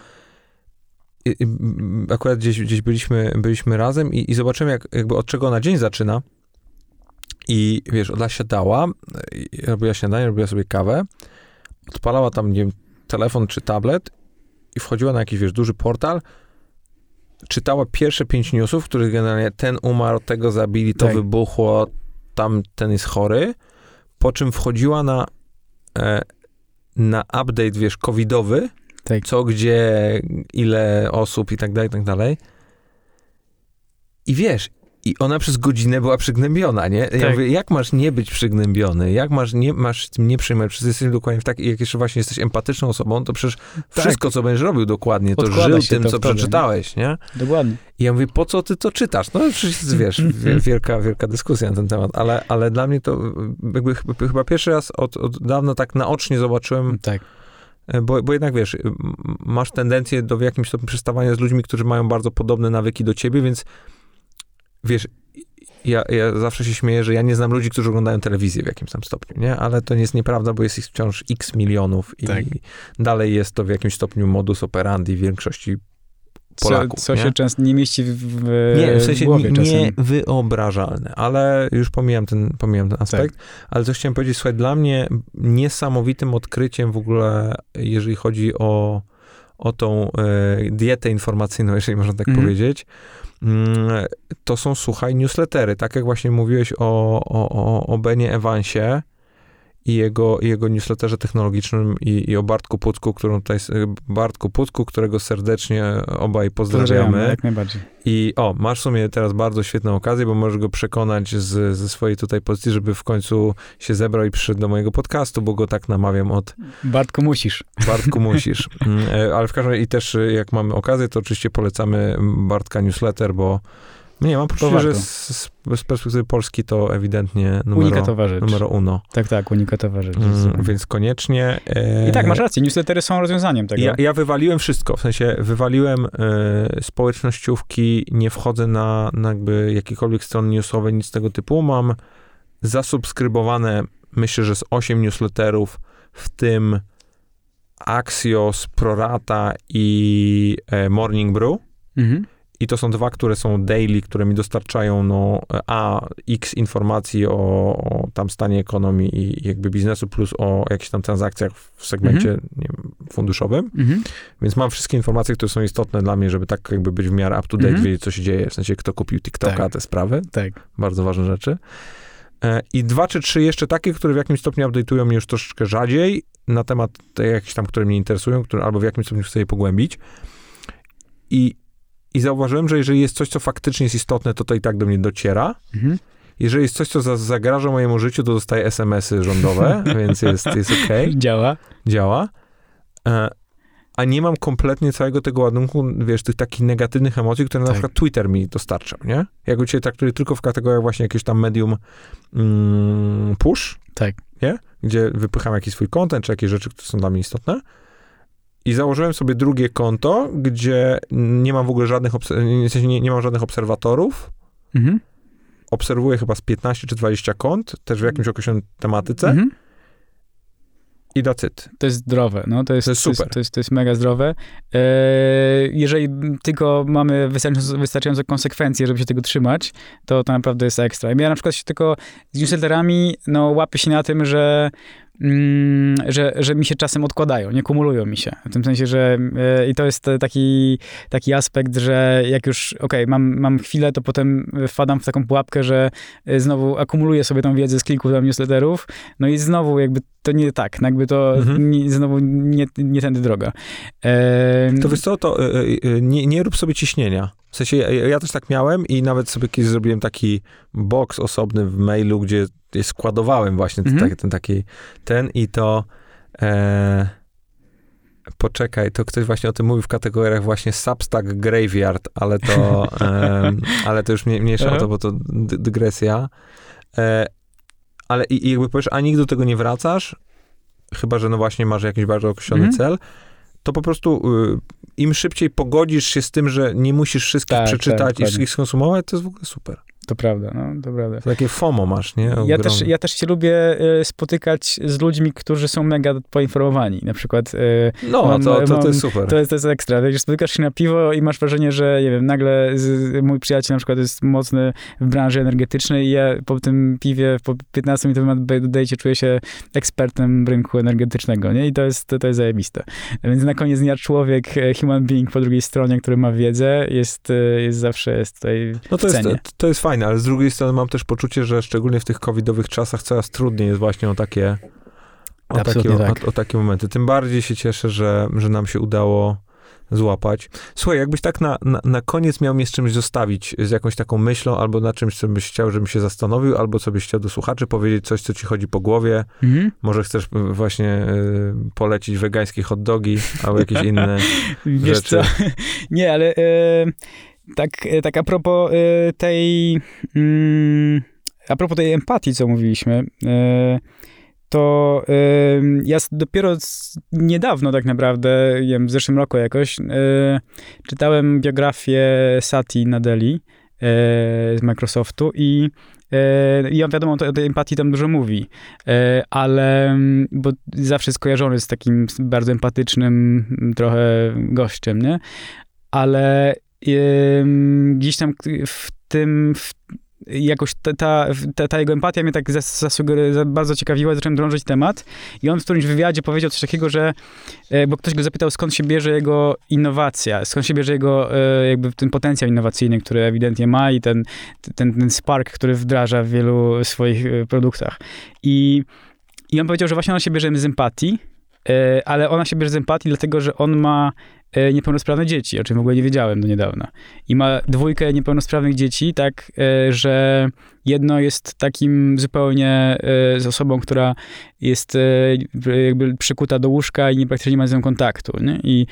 akurat gdzieś, gdzieś byliśmy, byliśmy razem i, i zobaczyłem, jak, jakby od czego ona dzień zaczyna. I wiesz, ona siadała, robiła śniadanie, robiła sobie kawę, odpalała tam, nie wiem, telefon czy tablet i wchodziła na jakiś, wiesz, duży portal, czytała pierwsze pięć newsów, w których generalnie ten umarł, tego zabili, to Tak. wybuchło, tam ten jest chory, po czym wchodziła na, e, na update, wiesz, covidowy, Tak. co, gdzie, ile osób i tak dalej, i tak dalej. I wiesz, i ona przez godzinę była przygnębiona, nie? Ja Tak. mówię, jak masz nie być przygnębiony? Jak masz nie, masz nie przejmować? Przecież jesteś dokładnie w tak, jak jeszcze właśnie jesteś empatyczną osobą, to przecież wszystko, co będziesz robił dokładnie, to Podkłada żył tym, to co tobie, nie? przeczytałeś, nie? Dokładnie. I ja mówię, po co ty to czytasz? No przecież wiesz, wie- wielka, wielka dyskusja na ten temat, ale, ale dla mnie to jakby chyba, chyba pierwszy raz od, od dawna tak naocznie zobaczyłem Tak. E, Bo, bo jednak wiesz, masz tendencję do w jakimś stopniu przestawania z ludźmi, którzy mają bardzo podobne nawyki do ciebie, więc wiesz, ja, ja zawsze się śmieję, że ja nie znam ludzi, którzy oglądają telewizję w jakimś tam stopniu, nie? Ale to nie jest nieprawda, bo jest ich wciąż x milionów i Tak. dalej jest to w jakimś stopniu modus operandi większości Polaków, co, co nie? się często nie mieści w, w, nie, w sensie głowie niewyobrażalne, ale już pomijam ten, pomijam ten aspekt, ale co chciałem powiedzieć, słuchaj, dla mnie niesamowitym odkryciem w ogóle, jeżeli chodzi o, o tą e, dietę informacyjną, jeżeli można tak Mhm. powiedzieć, mm, to są, słuchaj, newslettery, tak jak właśnie mówiłeś o, o, o, o Benie Evansie, i jego, i jego newsletterze technologicznym i, i o Bartku Pucku, którą tutaj, Bartku Pucku, którego serdecznie obaj pozdrawiamy. Jak najbardziej. I o, masz w sumie teraz bardzo świetną okazję, bo możesz go przekonać z, ze swojej tutaj pozycji, żeby w końcu się zebrał i przyszedł do mojego podcastu, bo go tak namawiam od Bartku, musisz. Bartku musisz. Mm, e, Ale w każdym razie i też e, jak mamy okazję, to oczywiście polecamy Bartka newsletter, bo nie, mam poczucie, że z, z z perspektywy Polski to ewidentnie numero, Unikatowa rzecz. numero uno. Tak, tak, unikatowa rzecz. Mm, więc koniecznie. e, I tak, masz rację, newslettery są rozwiązaniem tego. Ja, ja wywaliłem wszystko, w sensie wywaliłem e, społecznościówki, nie wchodzę na, na jakby jakiekolwiek strony newsowe, nic tego typu. Mam zasubskrybowane, myślę, że z 8 newsletterów, w tym Axios, Prorata i e, Morning Brew. Mhm. I to są dwa, które są daily, które mi dostarczają no, a x informacji o, o tam stanie ekonomii i jakby biznesu, plus o jakichś tam transakcjach w segmencie nie wiem, funduszowym. Mhm. Więc mam wszystkie informacje, które są istotne dla mnie, żeby tak jakby być w miarę up to date, Mhm. wiedzieć, co się dzieje, w sensie kto kupił TikToka, Tak. te sprawy, Tak. bardzo ważne rzeczy. E, I dwa czy trzy jeszcze takie, które w jakimś stopniu update'ują mnie już troszeczkę rzadziej na temat te jakichś tam, które mnie interesują, które albo w jakimś stopniu chcę je pogłębić. I, I zauważyłem, że jeżeli jest coś, co faktycznie jest istotne, to to i tak do mnie dociera. Mhm. Jeżeli jest coś, co za, zagraża mojemu życiu, to dostaję SMS-y rządowe, więc jest, jest okej Działa. działa, e, a nie mam kompletnie całego tego ładunku, wiesz, tych takich negatywnych emocji, które na Tak. przykład Twitter mi dostarczał, nie? Jak u ciebie traktuję tylko w kategoriach właśnie jakiegoś tam medium mm, push, Tak. nie? Gdzie wypycham jakiś swój content, czy jakieś rzeczy, które są dla mnie istotne. I założyłem sobie drugie konto, gdzie nie mam w ogóle żadnych, obs- nie, nie mam żadnych obserwatorów. Mhm. Obserwuję chyba z 15 czy 20 kont, też w jakimś określonym tematyce. Mhm. I that's it. To jest zdrowe, no to jest, To jest super. To jest, to jest mega zdrowe. E, jeżeli tylko mamy wystarczająco, wystarczająco konsekwencje, żeby się tego trzymać, to to naprawdę jest ekstra. Ja na przykład się tylko z newsletterami, no łapię się na tym, że że, że mi się czasem odkładają, nie kumulują mi się. W tym sensie, że e, i to jest taki, taki aspekt, że jak już, okej, okay, mam, mam chwilę, to potem wpadam w taką pułapkę, że e, znowu akumuluję sobie tą wiedzę z kilku tam newsletterów, no i znowu jakby to nie tak, no jakby to mhm. nie, znowu nie, nie tędy droga. E, to wiesz co, to e, nie, nie rób sobie ciśnienia. W sensie ja, ja, też tak miałem i nawet sobie kiedyś zrobiłem taki box osobny w mailu, gdzie składowałem właśnie mhm. ten, ten taki, ten i to e, poczekaj, to ktoś właśnie o tym mówił w kategoriach właśnie Substack Graveyard, ale to, e, ale to już mniejsza o to, bo to dygresja. E, ale i, i, jakby powiesz, a nigdy do tego nie wracasz, chyba, że no właśnie masz jakiś bardzo określony mhm. cel, to po prostu y, im szybciej pogodzisz się z tym, że nie musisz wszystkich tak, przeczytać tak, i wszystkich skonsumować, to jest w ogóle super. To prawda, no, to prawda. Takie FOMO masz, nie? Ja też, ja też się lubię y, spotykać z ludźmi, którzy są mega poinformowani. Na przykład... Y, no, mam, to, to, to jest super. To jest, to jest ekstra. Wiesz, spotykasz się na piwo i masz wrażenie, że nie wiem, nagle z, mój przyjaciel na przykład jest mocny w branży energetycznej i ja po tym piwie, po 15 minutowym dodajcie czuję się ekspertem rynku energetycznego, nie? I to jest, to jest zajebiste. Więc na koniec dnia człowiek, e, human being po drugiej stronie, który ma wiedzę, jest, e, jest zawsze jest tutaj No to jest, to jest fajne fajne, ale z drugiej strony mam też poczucie, że szczególnie w tych covidowych czasach coraz trudniej jest właśnie o takie, o takie, tak. o, o takie momenty. Tym bardziej się cieszę, że, że nam się udało złapać. Słuchaj, jakbyś tak na, na, na koniec miał mnie z czymś zostawić, z jakąś taką myślą, albo na czymś, co byś chciał, żebym się zastanowił, albo co byś chciał do słuchaczy powiedzieć, coś, co ci chodzi po głowie. Mhm. Może chcesz właśnie y, polecić wegańskie hot dogi, albo jakieś inne Wiesz rzeczy. Co? Nie, ale... Y tak, e, tak a propos e, tej, mm, a propos tej empatii, co mówiliśmy, e, to ja dopiero niedawno tak naprawdę, wiem, w zeszłym roku jakoś, czytałem biografię Sati Nadeli z Microsoftu i i on wiadomo, o tej empatii tam dużo mówi, ale, bo zawsze skojarzony z takim bardzo empatycznym trochę gościem, nie? Ale gdzieś tam w tym, w, jakoś ta, ta, ta, jego empatia mnie tak bardzo ciekawiła, zacząłem drążyć temat i on w którymś wywiadzie powiedział coś takiego, że, e, bo ktoś go zapytał, skąd się bierze jego innowacja, skąd się bierze jego e, jakby ten potencjał innowacyjny, który ewidentnie ma i ten, ten, ten spark, który wdraża w wielu swoich e, produktach. I, i on powiedział, że właśnie ona się bierze z empatii, ale ona się bierze z empatii dlatego, że on ma E, niepełnosprawne dzieci, o czym w ogóle nie wiedziałem do niedawna. I ma dwójkę niepełnosprawnych dzieci, tak, e, że jedno jest takim zupełnie e, z osobą, która jest jakby przykuta do łóżka i nie praktycznie nie ma z nią kontaktu. Nie? I,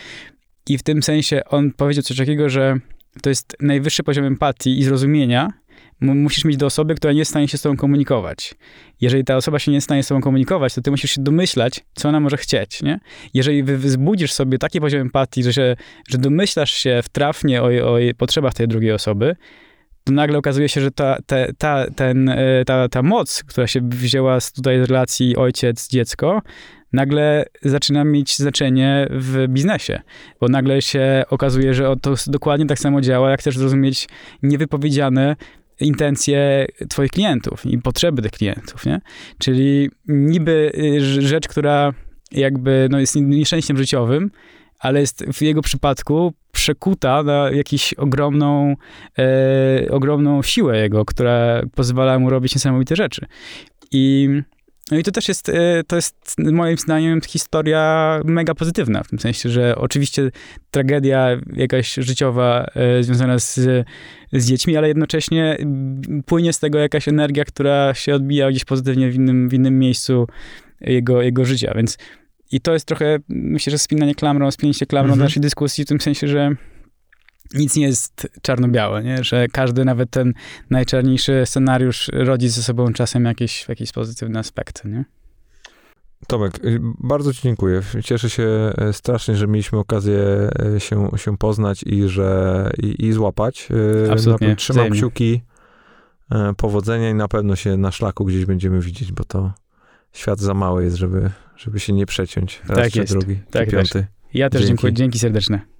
I w tym sensie on powiedział coś takiego, że to jest najwyższy poziom empatii i zrozumienia, musisz mieć do osoby, która nie jest w stanie się z tobą komunikować. Jeżeli ta osoba się nie jest w stanie z tobą komunikować, to ty musisz się domyślać, co ona może chcieć, nie? Jeżeli wzbudzisz sobie taki poziom empatii, że, się, że domyślasz się wtrafnie o, o potrzebach tej drugiej osoby, to nagle okazuje się, że ta, ta, ta, ten, e, ta, ta moc, która się wzięła z tutaj z relacji ojciec-dziecko, nagle zaczyna mieć znaczenie w biznesie, bo nagle się okazuje, że to dokładnie tak samo działa, jak chcesz zrozumieć niewypowiedziane intencje twoich klientów i potrzeby tych klientów, nie? Czyli niby y, rzecz, która jakby no, jest nieszczęściem życiowym, ale jest w jego przypadku przekuta na jakąś ogromną, e, ogromną siłę jego, która pozwala mu robić niesamowite rzeczy. I no i to też jest, e, to jest moim zdaniem historia mega pozytywna, w tym sensie, że oczywiście tragedia jakaś życiowa e, związana z, z dziećmi, ale jednocześnie płynie z tego jakaś energia, która się odbija gdzieś pozytywnie w innym, w innym miejscu jego, jego życia, więc i to jest trochę, myślę, że spinanie klamrą, spinięcie klamrą mhm. naszej dyskusji w tym sensie, że nic nie jest czarno-białe, nie? że każdy, nawet ten najczarniejszy scenariusz rodzi ze sobą czasem jakieś, jakieś pozytywne aspekty. Nie? Tomek, y, bardzo Ci dziękuję. Cieszę się e, strasznie, że mieliśmy okazję e, się, się poznać i że i, i złapać. E, Absolutnie. Trzymam wzajemnie. kciuki, powodzenia i na pewno się na szlaku gdzieś będziemy widzieć, bo to świat za mały jest, żeby, żeby się nie przeciąć. Raz tak czy jest. drugi, tak piąty. Ja też Dzięki. dziękuję. Dzięki serdeczne.